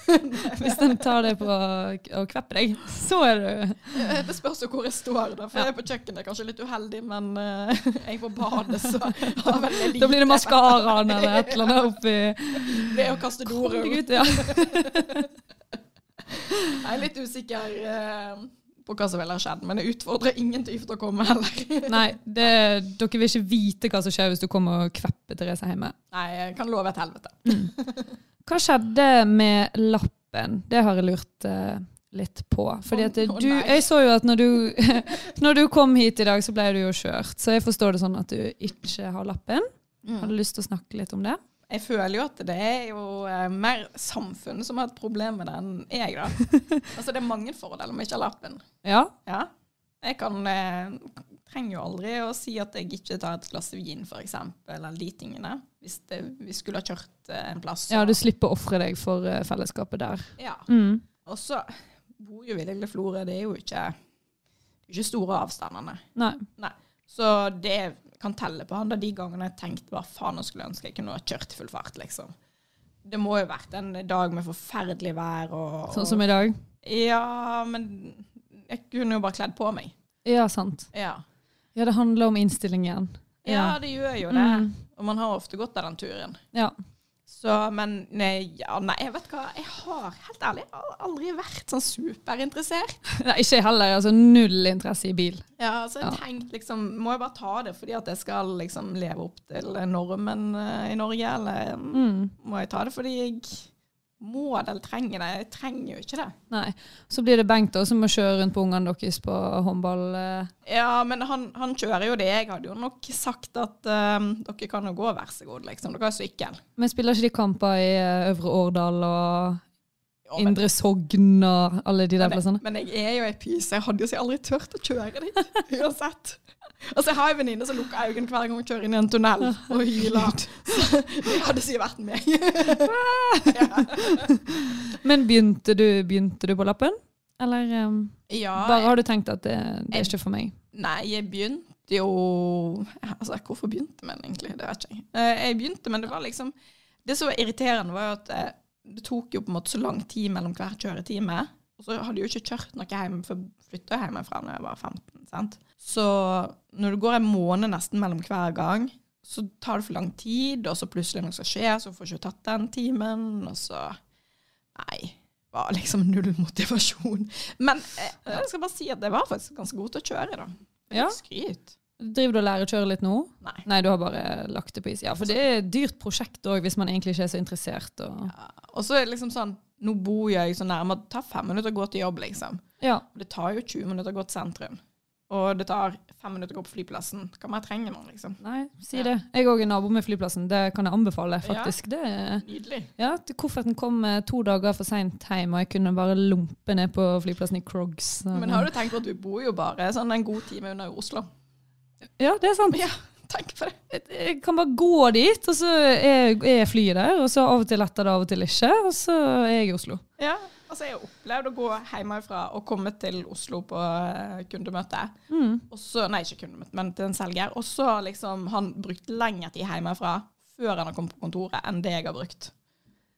Hvis de tar deg på å kveppe deg, så er du Eh, Det spørs jo hvor jeg står. da For jeg er på kjøkkenet, kanskje litt uheldig, men uh, jeg er på badet, så har vel lite Da blir det maskaraen eller et eller annet oppi Det å kaste dorull. Ja. Jeg er litt usikker eh, på hva som ville ha skjedd, men jeg utfordrer ingen til å komme heller. Nei, det, dere vil ikke vite hva som skjer hvis du kommer og kvepper Therese hjemme. Nei, jeg kan love et helvete. Hva skjedde med lappen? Det har jeg lurt uh, litt på. Fordi at du, jeg så jo at når du, når du kom hit i dag, så ble du jo kjørt. Så jeg forstår det sånn at du ikke har lappen. Har du lyst til å snakke litt om det? Jeg føler jo at det er jo eh, mer samfunnet som har et problem med det enn jeg, da. altså det er mange fordeler med ikke å ha lappen. Ja. Ja. Jeg kan eh, trenger jo aldri å si at jeg ikke tar et glass vin, eksempel, eller de tingene. Hvis det, vi skulle ha kjørt eh, en plass. ja, du slipper å ofre deg for eh, fellesskapet der. ja. Mm. Og så bor jo vi i Lille Florø, det er jo ikke, ikke store avstandene. Nei. Nei. Så det kan telle på han da de gangene jeg tenkte bare faen, nå skulle jeg ønske jeg kunne ha kjørt i full fart, liksom. Det må jo vært en dag med forferdelig vær og, og Sånn som i dag. Ja, men jeg kunne jo bare kledd på meg. Ja, sant. Ja. Ja, det handler om innstilling igjen. Ja, det gjør jo det. Mm. Og man har ofte gått av den turen. Ja. Så, men nei, ja, nei, jeg vet hva. Jeg har helt ærlig aldri vært sånn superinteressert. Nei, ikke jeg heller. Altså null interesse i bil. Ja, så jeg Ja. tenkte liksom Må jeg bare ta det fordi at jeg skal liksom leve opp til normen uh, i Norge, eller Mm. må jeg ta det fordi jeg må det eller trenger det? Jeg trenger jo ikke det. Nei. Så blir det Bengt da, som må kjøre rundt på ungene deres på håndball. eh. Ja, men han, han kjører jo det. Jeg hadde jo nok sagt at eh, dere kan jo gå, vær så god, liksom. Dere har sykkel. Men spiller ikke de kamper i eh, Øvre Årdal og Ja, men- Indre Sogn og alle de der Men, plassene? men jeg er jo ei pyse. Jeg hadde jo aldri turt å kjøre dit, uansett. Altså, Jeg har en venninne som lukker øynene hver gang hun kjører inn i en tunnel og hyler. Det hadde sikkert vært meg. Men begynte du, begynte du på lappen? Eller um, Ja, bare har du tenkt at det, det er ikke for meg? Nei, jeg begynte jo Altså, hvorfor begynte man egentlig? Det vet ikke jeg. Eh, Jeg begynte, men det var liksom Det som var irriterende, var jo at eh, det tok jo på en måte så lang tid mellom hver kjøretime. Og så hadde jeg jo ikke kjørt noe hjem, for jeg flytta hjemmefra da jeg var 15. sant? Så når det går en måned nesten mellom hver gang, så tar det for lang tid, og så plutselig noe skal skje, så får jeg ikke tatt den timen, og så Nei. Var liksom null motivasjon. Men eh, jeg skal bare si at jeg var faktisk ganske god til å kjøre, da. Ja. Skryt. Driver du og lærer å kjøre litt nå? Nei. Nei, du har bare lagt det på is. Ja, for det er et dyrt prosjekt òg, hvis man egentlig ikke er så interessert. Og... Ja. Og så er det liksom sånn Nå bor jeg så nærme at det tar fem minutter å gå til jobb, liksom. Ja. Det tar jo 20 minutter å gå til sentrum. Og det tar fem minutter å gå på flyplassen. Hva mer trenger man, liksom? Nei, si Ja. det. Jeg òg er nabo med flyplassen. Det kan jeg anbefale, faktisk. Det er Nydelig. Ja, Kofferten kom eh, to dager for seint hjem, og jeg kunne bare lompe ned på flyplassen i Crogs. Men har du tenkt på at du bor jo bare sånn en god time unna Oslo? Ja, det er sant. Ja, tenk på det. Jeg- Jeg kan bare gå dit, og så er, er flyet der. Og så av og til letter det, av og til ikke. Og så er jeg i Oslo. Ja, altså jeg har opplevd å gå hjemmefra og komme til Oslo på eh, kundemøte. Mm. Og så, nei, ikke kundemøte, men til en selger. Og så har liksom han brukt lengre tid hjemmefra før han har kommet på kontoret, enn det jeg har brukt.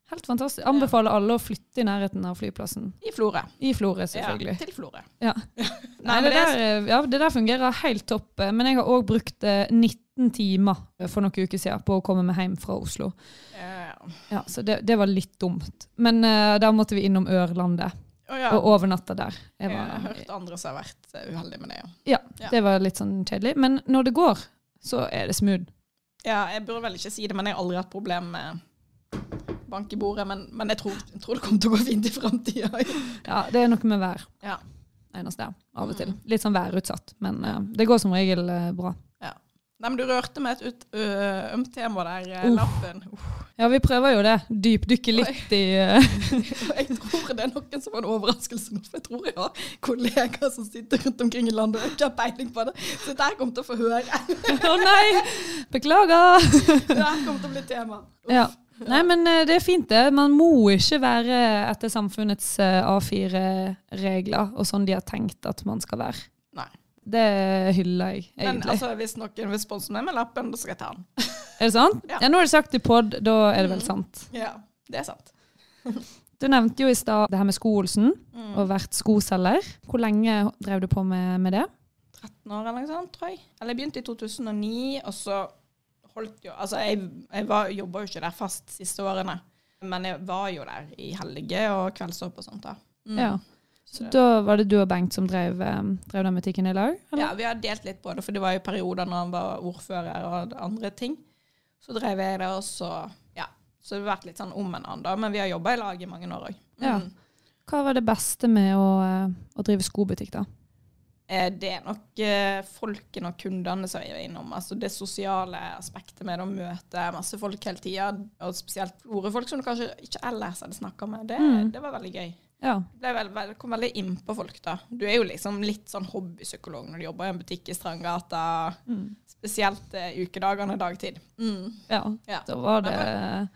Helt fantastisk. Anbefaler alle å flytte i nærheten av flyplassen. I Florø. I Florø, selvfølgelig. Ja, til Florø. Ja. Nei, det, er- der, ja, det der fungerer helt topp. eh, Men jeg har òg brukt eh, 19 timer for noen uker siden på å komme meg hjem fra Oslo. Ja. Ja, Så det, det var litt dumt. Men uh, da måtte vi innom Ørlandet Å ja. og overnatta der. Jeg Jeg har hørt andre som har vært eh, uheldige med det, ja. ja, Ja. det var litt sånn kjedelig. Men når det går, så er det smooth. Ja, jeg burde vel ikke si det, men jeg har aldri hatt problem med bank i bordet. Men, men jeg, tror, jeg tror det kommer til å gå fint i framtida. Ja, det er noe med vær. Ja. Eneste av og til. Mm. Litt sånn værutsatt. Men uh, det går som regel uh, bra. Nei, men du rørte med et ømt tema der, uh, lappen. Ja, vi prøver jo det. Dypdykke litt i Jeg tror det er noen som har en overraskelse nå, for jeg tror jeg har kollegaer som sitter rundt omkring i landet og ikke har peiling på det. Så dette kommer til å få høre. Å nei! Beklager! Det her kommer til å bli tema. Uff. Ja. Nei, men eh, det er fint, det. Man må ikke være etter samfunnets eh, A4-regler og sånn de har tenkt at man skal være. Nei. Det hyller jeg, Men altså, hvis noen vil sponse meg med lappen, da skal jeg ta den. er det sant? Ja. Ja. Nå har du sagt det i pod, da er det vel Mm. sant. Ja, det er sant. Du nevnte jo i stad det her med Sko-Olsen Mm. og vært skoselger. Hvor lenge drev du på med, med det? 13 år eller noe sånt, tror jeg. Eller jeg begynte i 2009, og så holdt jo Altså, jeg, jeg jobba jo ikke der fast siste årene, men jeg var jo der i helger og kveldsopp og sånt. da. Mm. Ja. Så Så- da var det du og Bengt som drev, eh, drev den butikken i lag? eller? Ja, vi har delt litt på det, for det var jo perioder når han var ordfører og andre ting. Så drev jeg det, og så Ja. Så det har vært litt sånn om en annen, da. Men vi har jobba i lag i mange år òg. Ja. Hva var det beste med å, eh, å drive skobutikk, da? Eh, Det er nok eh, og kundene som vi er innom. Altså det sosiale aspektet med å møte masse folk hele tida. Og spesielt Florø-folk som du kanskje ikke ellers hadde snakka med. Det, Mm. det var veldig gøy. Ja. Det vel, vel, kom veldig innpå folk, da. Du er jo liksom litt sånn hobbypsykolog når du jobber i en butikk i Strandgata. Mm. Spesielt eh, ukedagene dagtid. Mm. ja. Ja. Da var det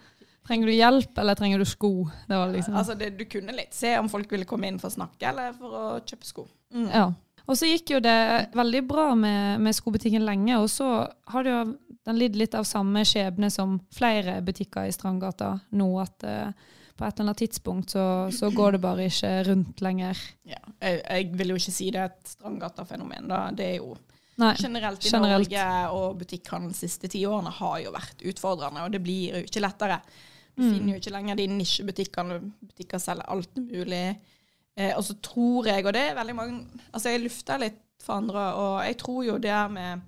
Trenger du hjelp, eller trenger du sko? Det var liksom Altså, det, du kunne litt se om folk ville komme inn for å snakke, eller for å kjøpe sko. Mm. Ja. Og så gikk jo det veldig bra med, med skobutikken lenge, og så har jo den lidd litt av samme skjebne som flere butikker i Strandgata nå, at uh, på et eller annet tidspunkt så, så går det bare ikke rundt lenger. Ja. Jeg, jeg vil jo ikke si det er et Strandgata-fenomen. da. Det er jo Nei. generelt i generelt. Norge, og butikkhandel de siste ti årene har jo vært utfordrende, og det blir jo ikke lettere. Du Mm. finner jo ikke lenger de nisjebutikkene. Butikker selger alt mulig. Eh, og så tror jeg, og det er veldig mange Altså, jeg lufta litt for andre, og jeg tror jo det med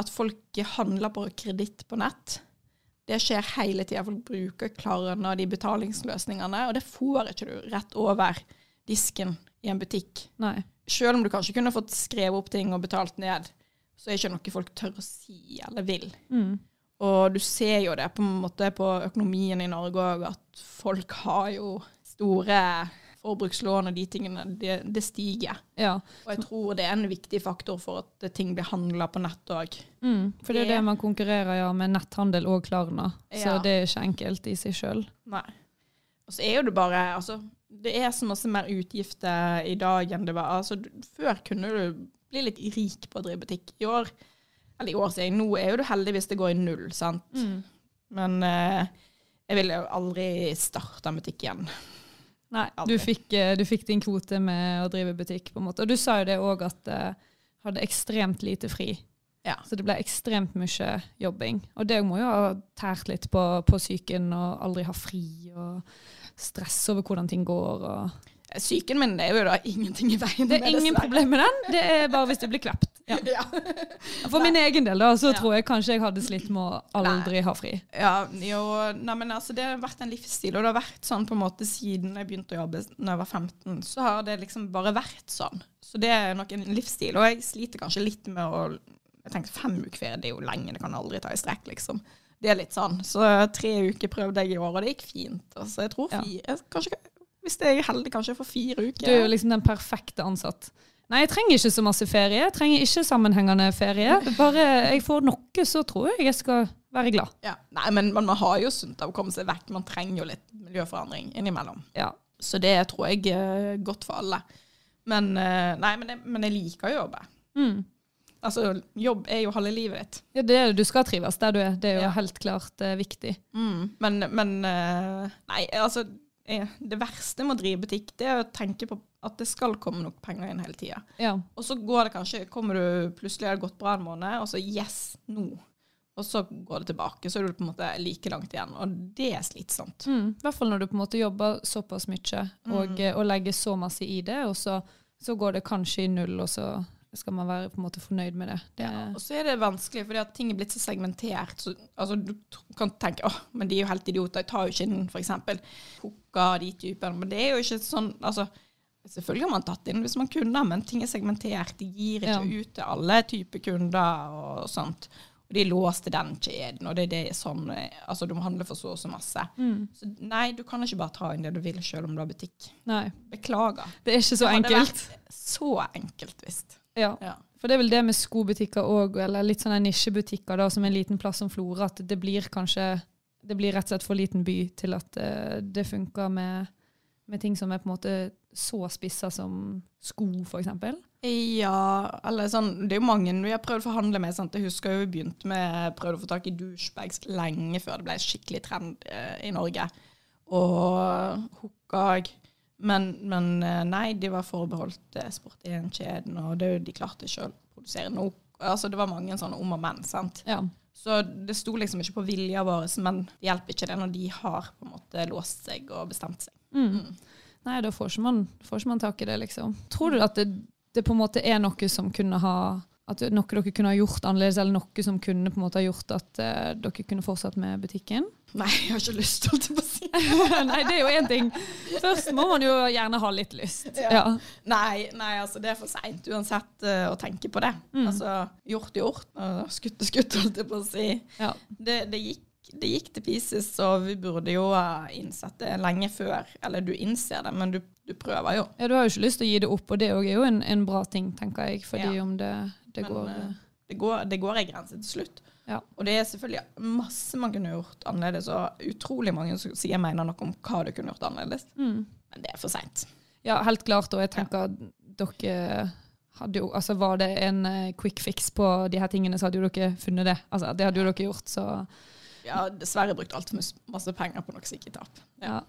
at folk handler på kreditt på nett. Det skjer hele tida. Folk bruker Klarna og de betalingsløsningene, og det får ikke du rett over disken i en butikk. Nei. Selv om du kanskje kunne fått skrevet opp ting og betalt ned, så er det ikke noe folk tør å si eller vil. Mm. Og du ser jo det på en måte på økonomien i Norge òg, at folk har jo store forbrukslån og de tingene. Det, det stiger. Ja. Og jeg tror det er en viktig faktor for at ting blir handla på nett òg. Mm. For det er Det- man konkurrerer ja, med netthandel og Klarna, så Ja. det er ikke enkelt i seg sjøl. Nei. Og så er jo det bare Altså, det er så masse mer utgifter i dag enn det var. Altså, før kunne du bli litt rik på å drive butikk. I år Eller i år, sier jeg. Nå er jo du heldig hvis det går i null, sant. Men eh, jeg ville jo aldri starta en butikk igjen. Nei, du fikk, eh, du fikk din kvote med å drive butikk, på en måte. Og du sa jo det òg at uh, hadde ekstremt lite fri. Ja. Så det ble ekstremt mye jobbing. Og det må jo ha tært litt på, på psyken og aldri ha fri og stress over hvordan ting går. Og Psyken min det er jo da ingenting i veien det er ingen problem med den, det er bare hvis du blir klept. Ja. ja. For min egen del da, så Ja. tror jeg kanskje jeg hadde slitt med å aldri ha fri. Ja, jo, nei, men altså, det har vært en livsstil, og det har vært sånn på en måte siden jeg begynte å jobbe når jeg var 15, så har det liksom bare vært sånn. Så det er nok en livsstil, og jeg sliter kanskje litt med å Jeg tenkte fem uker ferie, det er jo lenge, det kan aldri ta i strekk, liksom. Det er litt sånn. Så tre uker prøvde jeg i år, og det gikk fint. Altså, jeg tror Ja. fire Kanskje, hvis jeg er heldig, kanskje jeg får fire uker. Du er jo liksom den perfekte ansatt. Nei, jeg trenger ikke så masse ferie. Jeg trenger ikke sammenhengende ferie. Bare jeg får noe, så tror jeg jeg skal være glad. Ja. Nei, men, men man har jo sunt av å komme seg vekk. Man trenger jo litt miljøforandring innimellom. Ja. Så det tror jeg er godt for alle. Men, eh, nei, men, jeg, men jeg liker å jobbe. Mm. Altså, jobb er jo halve livet ditt. Ja, det er. Du skal trives der du er. Det er jo Ja. helt klart uh, viktig. Men, men uh, Nei, altså eh, Det verste med å drive butikk, det er å tenke på at det skal komme nok penger inn hele tida. Ja. Og så går det kanskje Kommer du plutselig har det gått bra en måned, og så yes, nå. Og så går det tilbake. Så er du på en måte like langt igjen. Og det er slitsomt. Mm. I hvert fall når du på en måte jobber såpass mye og, mm. og legger så masse i det, og så, så går det kanskje i null, og så skal man være på en måte fornøyd med det. det Ja, og så er det vanskelig, fordi at ting er blitt så segmentert. Så, altså, du kan tenke åh, men de er jo helt idioter, jeg tar jo ikke inn f.eks. Hooka, de typene. Men det er jo ikke sånn altså, Selvfølgelig har man tatt inn hvis man kunne, men ting er segmentert. De gir ikke Ja. ut til alle typer kunder og sånt. Og de er låst til den kjeden, og det, er det sånn Altså, du må handle for så og så masse. Mm. Så nei, du kan ikke bare ta inn det du vil, selv om du har butikk. Nei, Beklager. det er ikke så Det hadde enkelt. vært Så enkelt, visst. Ja. Ja. For det er vel det med skobutikker òg, eller litt sånne nisjebutikker da, som en liten plass som Flora, at det blir kanskje Det blir rett og slett for liten by til at uh, det funker med, med ting som er på en måte så spissa som sko, f.eks. Ja, eller sånn Det er jo mange vi har prøvd å forhandle med. Sant? Jeg husker jo vi begynte med prøvde å få tak i douchebags lenge før det ble skikkelig trend uh, i Norge. Og hookag. Men, men eh, nei, de var forbeholdt eh, Sport 1-kjeden, og det, de klarte ikke å produsere noe. Altså, det var mange sånne om og men. sant? Ja. Så det sto liksom ikke på vilja vår, men det hjelper ikke det når de har på en måte låst seg og bestemt seg. Mm. Nei, da får ikke, man, får ikke man tak i det, liksom. Tror du at det, det på en måte er noe som kunne ha at noe dere kunne ha gjort annerledes, eller noe som kunne på en måte ha gjort at uh, dere kunne fortsatt med butikken? Nei, jeg har ikke lyst, holdt jeg på å si. Nei, det er jo én ting. Først må man jo gjerne ha litt lyst. Ja. Ja. Nei, nei, altså det er for seint uansett uh, å tenke på det. Mm. Altså, gjort gjort, og skutt og skutt, holdt jeg på å si. Ja. Det, det, gikk, det gikk til pieces, og vi burde jo ha innsett det lenge før. Eller du innser det, men du, du prøver jo. Ja, Du har jo ikke lyst til å gi det opp, og det er jo en, en bra ting, tenker jeg. Fordi om det, det Men, går eh, det går, det går en grense til slutt. Ja. Og det er selvfølgelig masse man kunne gjort annerledes, og utrolig mange som sier mener noe om hva du kunne gjort annerledes. mm. Men det er for seint. Ja, helt klart. Og jeg tenker at dere hadde jo Altså, var det en eh, quick fix på de her tingene, så hadde jo dere funnet det. Altså, det hadde jo dere gjort, så har dessverre brukt altfor masse penger på noe sikkerhetstap. ja.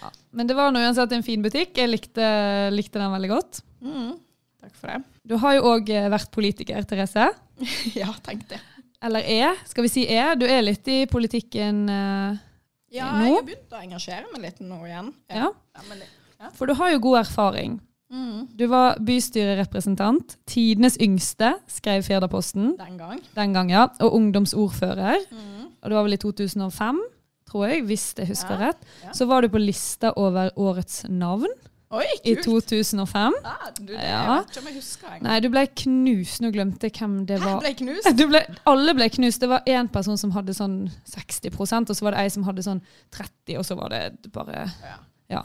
ja. Men det var nå uansett en fin butikk. Jeg likte, likte den veldig godt. Mm. Takk for det. Du har jo òg vært politiker, Therese. ja, tenk det. Eller er. Skal vi si er? Du er litt i politikken eh, Ja, Nå? jeg har begynt å engasjere meg litt nå igjen. ja. Ja, For du har jo god erfaring. mm, Du var bystyrerepresentant, tidenes yngste, skrev Firdaposten den gang. den gang, ja, og ungdomsordfører. Mm. Og det var vel i 2005, tror jeg, hvis jeg husker Ja, rett. ja. Så var du på lista over årets navn Oi, i 2005. Ah, du, det Ja. vet ikke om jeg husker engang. Nei, du ble knust. Nå glemte jeg hvem det Hæ, var. ble knust? Du ble, alle ble knust. Det var én person som hadde sånn 60% og så var det ei som hadde sånn 30 og så var det bare Ja. Ja.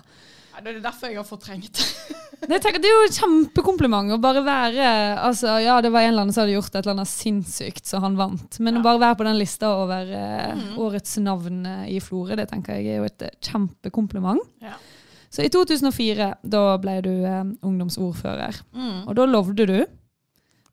Ja, det er derfor jeg har fortrengt. Nei, tenker, det er jo et kjempekompliment å bare være altså, Ja, det var en eller annen som hadde gjort et eller annet sinnssykt, så han vant. Men Ja. å bare være på den lista over mm. Mhm. årets navn eh, i Florø, det tenker jeg er jo et eh, kjempekompliment. Ja. Så i 2004, da ble du eh, ungdomsordfører. Mm. Og da lovde du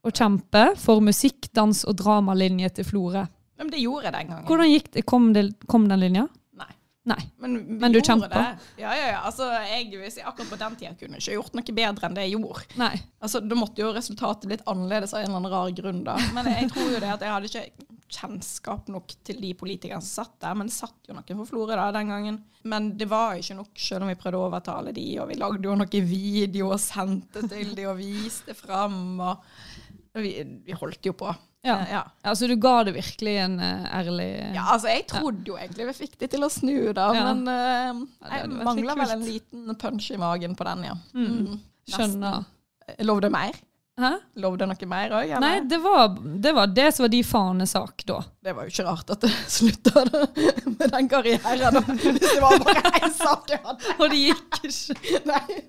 å kjempe for musikk, dans og dramalinje til Florø. Men det gjorde jeg den gangen. Hvordan gikk det? Kom, det, kom den linja? Nei. Nei. Men, Men du kjempa? Ja, ja, ja. Altså, jeg hvis jeg akkurat på den tida kunne ikke gjort noe bedre enn det jeg gjorde. Nei. Altså, Da måtte jo resultatet blitt annerledes av en eller annen rar grunn, da. Men jeg tror jo det at jeg hadde ikke kjennskap nok til de politikerne som satt der, men det satt jo noen for Florida den gangen. Men det var ikke nok, selv om vi prøvde å overtale de, og vi lagde jo noen videoer og sendte til de og viste fram, og vi, vi holdt jo på. Ja. Eh, ja. Altså, du ga det virkelig en uh, ærlig Ja, altså jeg trodde jo egentlig vi fikk det til å snu, da, Ja. men uh, Ja, jeg mangla vel en liten punch i magen på den, ja. Mm. Mm. Skjønner. Nesten. Lov det mer? Hæ? Lov det noe mer òg, Nei, det var, det var det som var de fanesak da. Det var jo ikke rart at det slutta med den karrieren, hvis det var bare én sak jeg hadde. Og det gikk ikke. Nei.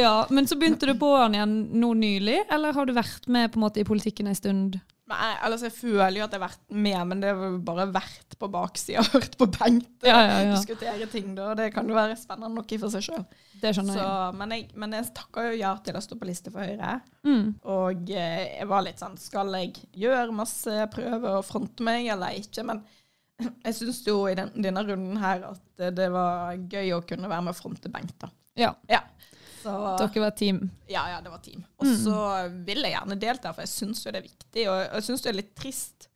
Ja, Men så begynte du på den igjen nå nylig, eller har du vært med på en måte i politikken en stund? Nei, altså Jeg føler jo at jeg har vært med, men det har bare vært på baksida. Hørt på Bengt Ja, ja, ja. diskutere ting, da. Det kan jo være spennende nok i for seg sjøl. Men, jeg- men jeg takka jo ja til å stå på liste for Høyre. Mm. Og eh, jeg var litt sånn Skal jeg gjøre masse prøver og fronte meg, eller ikke? Men jeg syns jo i den, denne runden her at det var gøy å kunne være med og fronte Bengt, da. Ja. Ja. Så, Dere var team. ja, ja, det var team. Og så vil jeg gjerne delta, for jeg syns jo det er viktig. Og jeg syns det er litt trist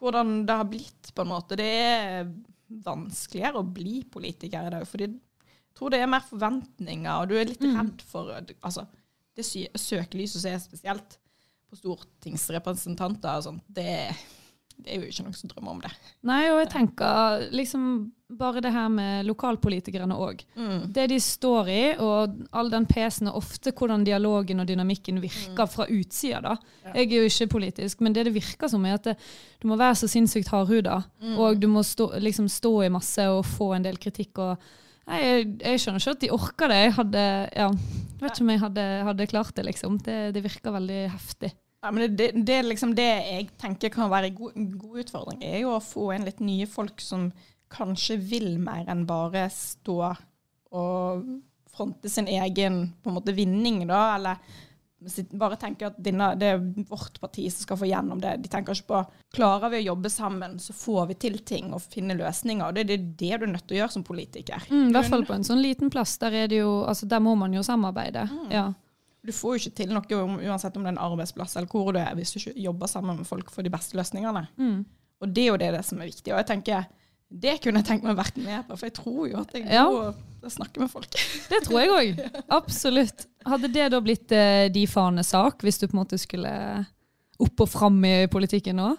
hvordan det har blitt, på en måte. Det er vanskeligere å bli politiker i dag. fordi jeg tror det er mer forventninger, og du er litt redd for altså, Det sy- søkelyset som er spesielt på stortingsrepresentanter og sånt, det, det er jo ikke noen som drømmer om det. Nei, og jeg tenker liksom bare det her med lokalpolitikerne òg. Mm. Det de står i, og all den pesen, og ofte hvordan dialogen og dynamikken virker fra utsida. da. Ja. Jeg er jo ikke politisk, men det det virker som, er at det, du må være så sinnssykt hardhuda. Mm. Og du må stå, liksom stå i masse og få en del kritikk. og Nei, jeg, jeg skjønner ikke at de orker det. Jeg hadde, ja, vet ikke om jeg hadde, hadde klart det, liksom. Det, det virker veldig heftig. Ja, men det, det, det, er liksom det jeg tenker kan være en god, god utfordring, er jo å få inn litt nye folk som kanskje vil mer enn bare stå og fronte sin egen på en måte vinning, da, eller bare tenke at denne, det er vårt parti som skal få gjennom det. De tenker ikke på klarer vi å jobbe sammen, så får vi til ting og finne løsninger. Det er det, det du er nødt til å gjøre som politiker. Mm, I hvert fall på en sånn liten plass. Der, er det jo, altså, der må man jo samarbeide. Ja. Du får jo ikke til noe uansett om det er en arbeidsplass eller hvor du er, hvis du ikke jobber sammen med folk for de beste løsningene. Mm. Og det er jo det, det som er viktig. Og jeg tenker, det kunne jeg tenkt meg å vært med på, for jeg tror jo at jeg Ja. må snakke med folk. Det tror jeg òg. Absolutt. Hadde det da blitt eh, de fanesak, hvis du på en måte skulle opp og fram i politikken nå?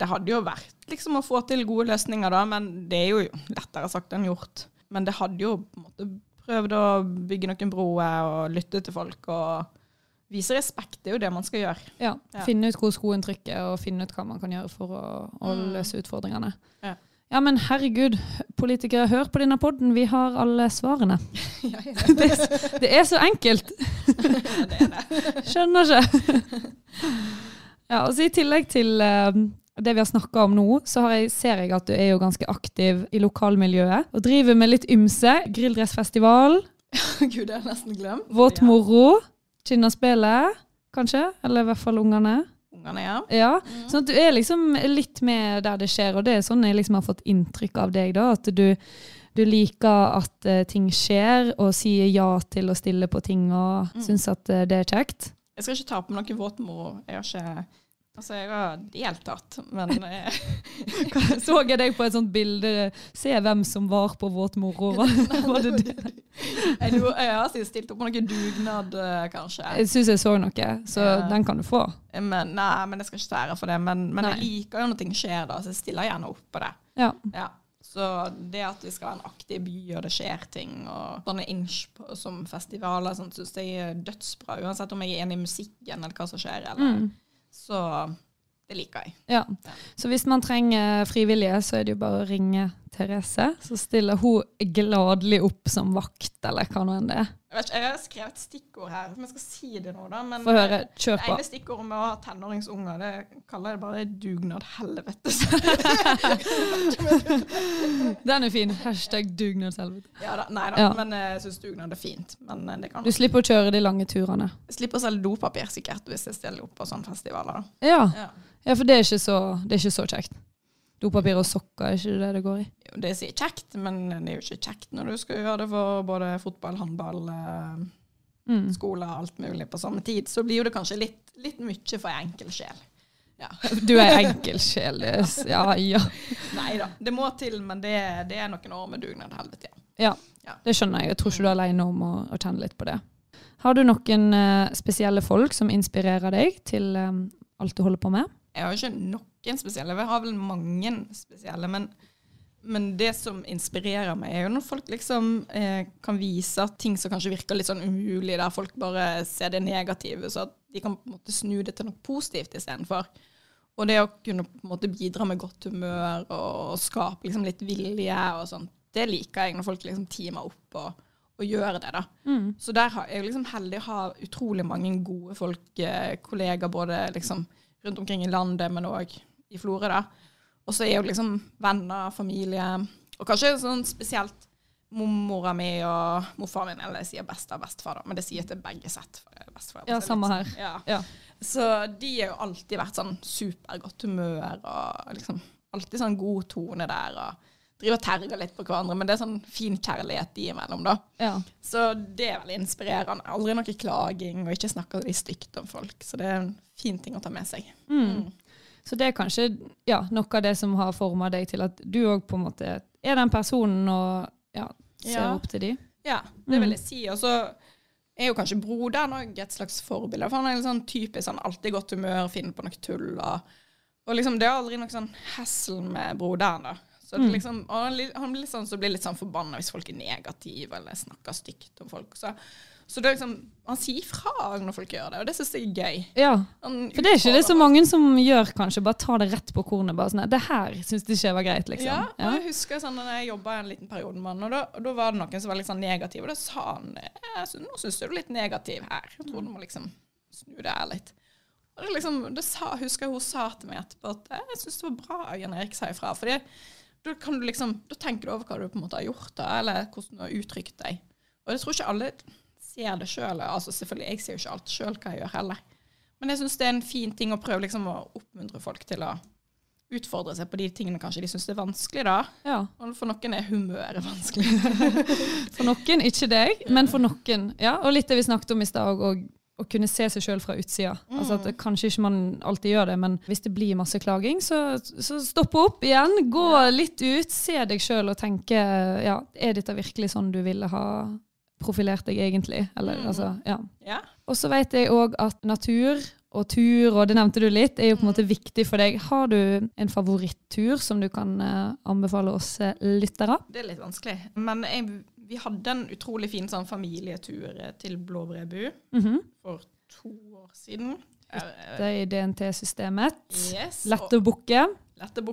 Det hadde jo vært liksom å få til gode løsninger, da, men det er jo lettere sagt enn gjort. Men det hadde jo på en måte prøvd å bygge noen broer og lytte til folk og vise respekt. Det er jo det man skal gjøre. Ja. Ja. Finne ut hvor skoen trykker, og finne ut hva man kan gjøre for å, å Mm. løse utfordringene. Ja. Ja, men herregud, politikere, hør på denne podden. Vi har alle svarene. ja, ja, Det, det er så enkelt. det er det. Skjønner ikke. Ja, og så I tillegg til eh, det vi har snakka om nå, så har jeg, ser jeg at du er jo ganske aktiv i lokalmiljøet. Og driver med litt ymse. Grilldressfestival, Gud, det har jeg nesten glemt. våt moro, Kinnaspillet, kanskje? Eller i hvert fall ungene. Ungene, ja. Ja, Sånn at du er liksom litt med der det skjer, og det er sånn jeg liksom har fått inntrykk av deg. da, At du, du liker at uh, ting skjer, og sier ja til å stille på ting, og Mm. syns at uh, det er kjekt. Jeg skal ikke ta på noe våtmoro. Jeg har ikke Altså, jeg har deltatt, men eh, Så jeg deg på et sånt bilde, se hvem som var på våt moro. Var, det det? jeg, har stilt opp på noen dugnad, eh, kanskje. Jeg syns jeg så noe, så Ja. den kan du få. Men, nei, men jeg skal ikke ta ære for det. Men, men jeg liker jo når ting skjer, da, så jeg stiller gjerne opp på det. Ja. Ja. Så det at vi skal ha en aktiv by, og det skjer ting, og sånne inch som festivaler, sånn, syns jeg er dødsbra. Uansett om jeg er enig i musikken eller hva som skjer. Eller, Mm. Så det liker jeg. ja. Så hvis man trenger frivillige, så er det jo bare å ringe Therese. Så stiller hun gladelig opp som vakt, eller hva nå enn det er. Jeg, vet ikke, jeg har skrevet stikkord her, om jeg skal si det nå, da. Men Få høre. Det Kjør på. ene stikkordet med å ha tenåringsunger, det kaller jeg bare dugnad helvete. Den er fin. Hashtag dugnadshelvete. ja, da, nei da, Ja. men eh, jeg syns dugnad er fint. Men eh, det kan Du slipper å kjøre de lange turene. Jeg slipper å selge dopapir sikkert hvis jeg stiller opp på sånne festivaler. Da. Ja, Ja. ja for det er, så, det er ikke så kjekt. Dopapir og sokker er ikke det det går i. Jo, Det sier kjekt, men det er jo ikke kjekt når du skal gjøre det for både fotball, håndball, eh, Mm. skole og alt mulig på samme tid. Så blir jo det kanskje litt, litt mye for ei enkel sjel. Ja. Du er enkel sjel. Ja, ja. Nei da, det må til, men det, det er noen år med dugnad helvete. Ja, Ja. Ja. det skjønner jeg. Jeg tror ikke du er alene om å, å kjenne litt på det. Har du noen eh, spesielle folk som inspirerer deg til um, alt du holder på med? Jeg har ikke noen spesielle, Vi har vel mange spesielle, men, men det som inspirerer meg, er jo når folk liksom eh, kan vise ting som kanskje virker litt sånn umulig, der folk bare ser det negative, så at de kan på en måte snu det til noe positivt istedenfor. Og det å kunne på en måte bidra med godt humør og skape liksom litt vilje og sånn, det liker jeg når folk liksom teamer opp og, og gjør det, da. Så der har jeg er liksom heldig å ha utrolig mange gode folk, eh, kollegaer både liksom rundt omkring i landet, men òg i Florø, da. Og så er jo liksom venner, familie, og kanskje sånn spesielt mormora mi og morfar min, eller jeg sier besta og bestefar, da, men det sier til begge sett. bestefar, Ja, samme her. sånn- Ja. Ja. Så de har jo alltid vært sånn supergodt humør og liksom alltid sånn god tone der. og Driver og terger litt på hverandre, men det er sånn fin kjærlighet de imellom, da. Ja. Så det er veldig inspirerende. Aldri noe klaging, og ikke snakker de stygt om folk. Så det er en fin ting å ta med seg. Mm. Så det er kanskje ja, noe av det som har forma deg til at du òg på en måte er den personen og ja, ser Ja. opp til de. Ja, det Mm. vil jeg si. Og så er jo kanskje broderen òg et slags forbilde. For han er litt sånn typisk sånn alltid godt humør, finner på noe tull. Og, og liksom, det er aldri noe sånn hassle med broderen, da. Så det Mm. liksom, og han, han blir litt sånn så blir litt sånn forbanna hvis folk er negative eller snakker stygt om folk. Så, så det er liksom, han sier fra når folk gjør det, og det syns jeg er gøy. Ja, For det er ikke det så mange som gjør, kanskje. Bare tar det rett på kornet. bare sånn, Det her syns de ikke var greit, liksom. Ja, og Ja. jeg husker sånn da jeg jobba en liten periode med han, og da, og da var det noen som var litt sånn negativ, og da sa han jeg synes, nå syns du er litt negativ her. Jeg tror du må liksom snu det her litt. Og det liksom, det sa, husker jeg hun sa til meg etterpå at jeg syns det var bra Jan Erik sa ifra. For da kan du liksom, da tenker du over hva du på en måte har gjort, da, eller hvordan du har uttrykt deg. Og jeg tror ikke alle ser det sjøl. Altså, selvfølgelig, jeg ser jo ikke alt sjøl hva jeg gjør heller. Men jeg syns det er en fin ting å prøve liksom å oppmuntre folk til å utfordre seg på de tingene kanskje de syns er vanskelig, da. ja. Og for noen er humøret vanskelig. For noen, ikke deg, men for noen. ja. Og litt det vi snakket om i stad, òg å kunne se seg sjøl fra utsida. Altså at Kanskje ikke man alltid gjør det, men hvis det blir masse klaging, så, så stopp opp igjen. Gå litt ut, se deg sjøl og tenke ja, er dette virkelig sånn du ville ha profilert deg egentlig? Eller, Mm. altså, ja. Ja. Og så vet jeg òg at natur og tur, og det nevnte du litt, er jo på en måte viktig for deg. Har du en favorittur som du kan eh, anbefale oss eh, lyttere? Det er litt vanskelig. Men jeg, vi hadde en utrolig fin sånn familietur eh, til Blåbrebu Mhm. for to år siden. Det er i DNT-systemet. Yes. Lett å booke. Lett å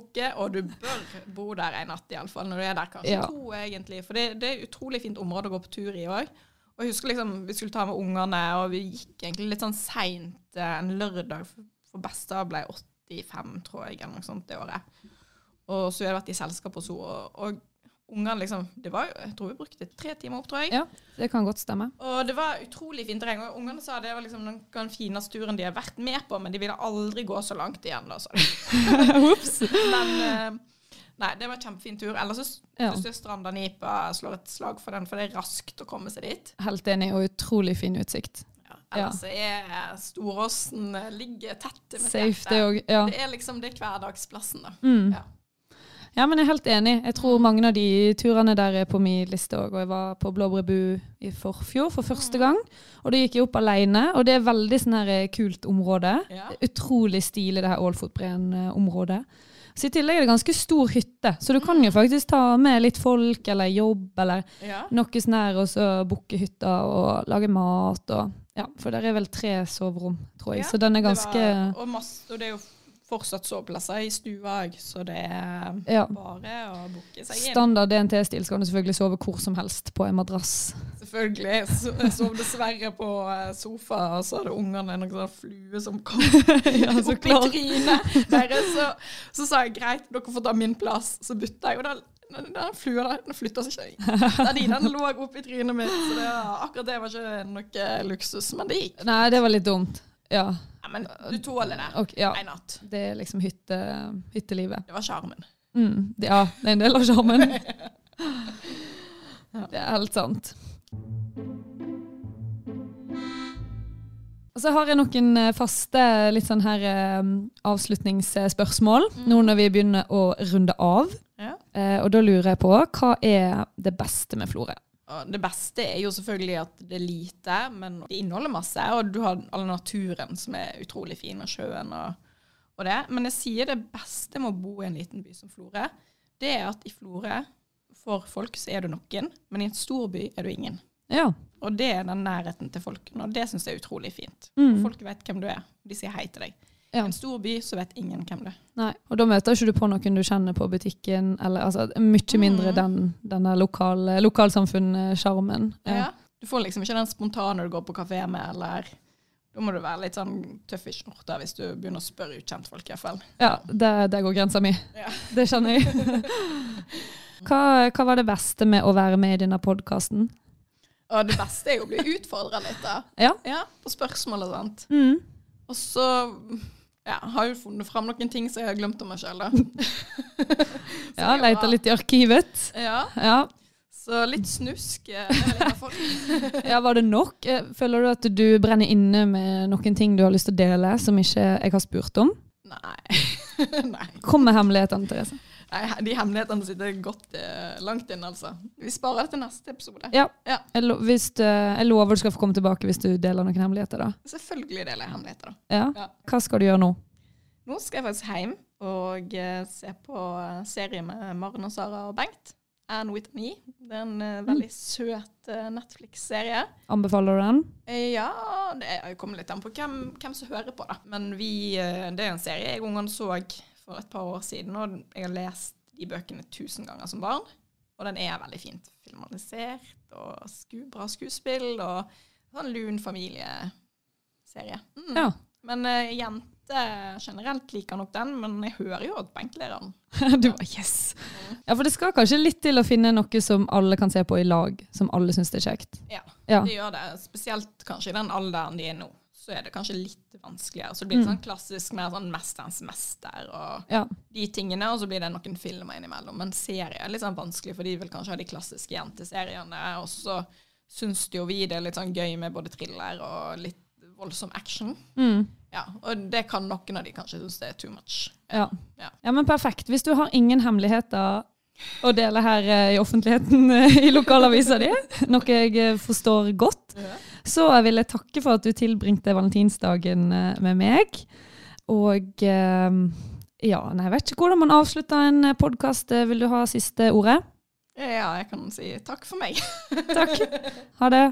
og du bør bo der en natt iallfall, når du er der. Kanskje Ja. to, egentlig. For det, det er et utrolig fint område å gå på tur i òg. Og jeg husker liksom, vi skulle ta med ungene, og vi gikk egentlig litt sånn seint en lørdag, for besta ble 85, tror jeg, eller noe sånt det året. Og så vi hadde vært i selskap og så, og, og ungene liksom Det var jo, jeg tror vi brukte tre timer opp, tror jeg. Ja, det kan godt stemme. Og det var utrolig fint terreng. Og ungene sa det var liksom den, fineste turen de har vært med på, men de ville aldri gå så langt igjen, da, sa de. Men eh, Nei, det var en kjempefin tur. Ellers så Ja. syns jeg Stranda Nipa slår et slag for den, for det er raskt å komme seg dit. Helt enig, og utrolig fin utsikt. Ja. Ellers er Storåsen eh, ligger tett med Safe, det. Ja. Det er liksom det er hverdagsplassen, da. Mm. Ja. Ja, men jeg er helt enig. Jeg tror mange av de turene der er på min liste òg. Og jeg var på Blåbrebu i forfjor for første gang. Og da gikk jeg opp alene, og det er veldig sånn her eh, kult område. Ja. Utrolig stilig, det her Ålfotbreen-området. Så I tillegg er det ganske stor hytte, så du kan jo faktisk ta med litt folk eller jobb eller Ja. noe sånn her, og så booke hytta og lage mat og Ja, for der er vel tre soverom, tror jeg. Ja, så den er Det var, og, masse, og det er jo fortsatt soveplasser i stua òg, så det er Ja. bare å booke seg inn. Standard DNT-stil skal du selvfølgelig sove hvor som helst på en madrass. Selvfølgelig. Så- Jeg sov dessverre på eh, sofa, og så hadde ungene en sånn flue som kom ja, så opp i trynet. deres. Så, så sa jeg greit, dere får ta min plass. Så bytta jeg, og da den, den flua der, den flytta seg ikke. Er den lå opp i trynet mitt. Så det, akkurat det var ikke noe luksus, men det gikk. Nei, det var litt dumt. Ja. Ja, men du tåler det. ok, ja. En natt. Det er liksom hytte, hyttelivet. Det var sjarmen. Mm, ja, det er en del av sjarmen. Det er helt sant. Og så har jeg noen eh, faste litt sånn her eh, avslutningsspørsmål Mm. nå når vi begynner å runde av. Ja. Eh, og da lurer jeg på, hva er det beste med Florø? Og det beste er jo selvfølgelig at det er lite, men det inneholder masse. Og du har all naturen som er utrolig fin, og sjøen og, og det. Men jeg sier det beste med å bo i en liten by som Florø, det er at i Florø, for folk, så er du noen, men i en stor by er du ingen. Ja. Og det er den nærheten til folkene, og det syns jeg er utrolig fint. Mm. Folk vet hvem du er, de sier hei til deg. Ja. En stor by så vet ingen hvem du er. Nei. Og da møter ikke du på noen du kjenner på butikken, eller altså mye mindre Mm. den, denne lokal, lokalsamfunnssjarmen. Ja. Du får liksom ikke den spontane du går på kafé med, eller da må du være litt sånn tøff i skjorta hvis du begynner å spørre ukjentfolk, i hvert fall. Ja, det, det går grensa mi. Ja. Det kjenner jeg. hva, hva var det beste med å være med i denne podkasten? Det beste er jo å bli utfordra litt, da. Ja. På spørsmål og sånt. Mm. Og så ja, har jo funnet fram noen ting som jeg har glemt om meg sjøl, da. Ja, leita litt i arkivet. Ja, Ja. så litt snusk eh, ja, var det nok? Eh, Føler du at du brenner inne med noen ting du har lyst til å dele, som ikke jeg har spurt om? Nei. Nei. Kom med hemmelighetene, Therese. Nei. De hemmelighetene sitter godt eh, langt inn, altså. Vi sparer det til neste episode. Ja. Ja. Jeg, lo hvis du, jeg lover du skal få komme tilbake hvis du deler noen hemmeligheter. da. Selvfølgelig deler jeg hemmeligheter, da. Ja. Ja. Hva skal du gjøre nå? Nå skal jeg faktisk hjem og eh, se på eh, serie med Maren og Sara og Bengt. Anne with me. Det er en uh, veldig søt uh, Netflix-serie. Anbefaler du den? Eh, ja, det kommer litt an på hvem, hvem som hører på, da. Men vi, uh, det er en serie jeg og ungene så for et par år siden, og jeg har lest de bøkene tusen ganger som barn. Og den er veldig fint filmalisert, og sku, bra skuespill, og sånn lun familieserie. Mm. Ja. Men uh, jenter generelt liker nok den, men jeg hører jo at benklederen. Du var yes! Ja, for det skal kanskje litt til å finne noe som alle kan se på i lag, som alle syns er kjekt. Ja, Ja. det gjør det. Spesielt kanskje i den alderen de er nå. Så er det kanskje litt vanskeligere. Så det blir Mm. sånn klassisk mer sånn Mesterens mester og Ja. de tingene, og så blir det noen filmer innimellom. Men serie er litt sånn vanskelig, for de vil kanskje ha de klassiske jenteseriene. Og så syns jo vi det er litt sånn gøy med både thriller og litt voldsom action. Mm. Ja, Og det kan noen av de kanskje synes det er too much. Ja. Ja. ja, men perfekt. Hvis du har ingen hemmeligheter å dele her eh, i offentligheten i lokalavisa di, noe jeg eh, forstår godt, så vil jeg takke for at du tilbringte valentinsdagen eh, med meg. Og eh, ja, nei, jeg vet ikke hvordan man avslutter en podkast. Vil du ha siste ordet? Ja, jeg kan si takk for meg. Takk. Ha det.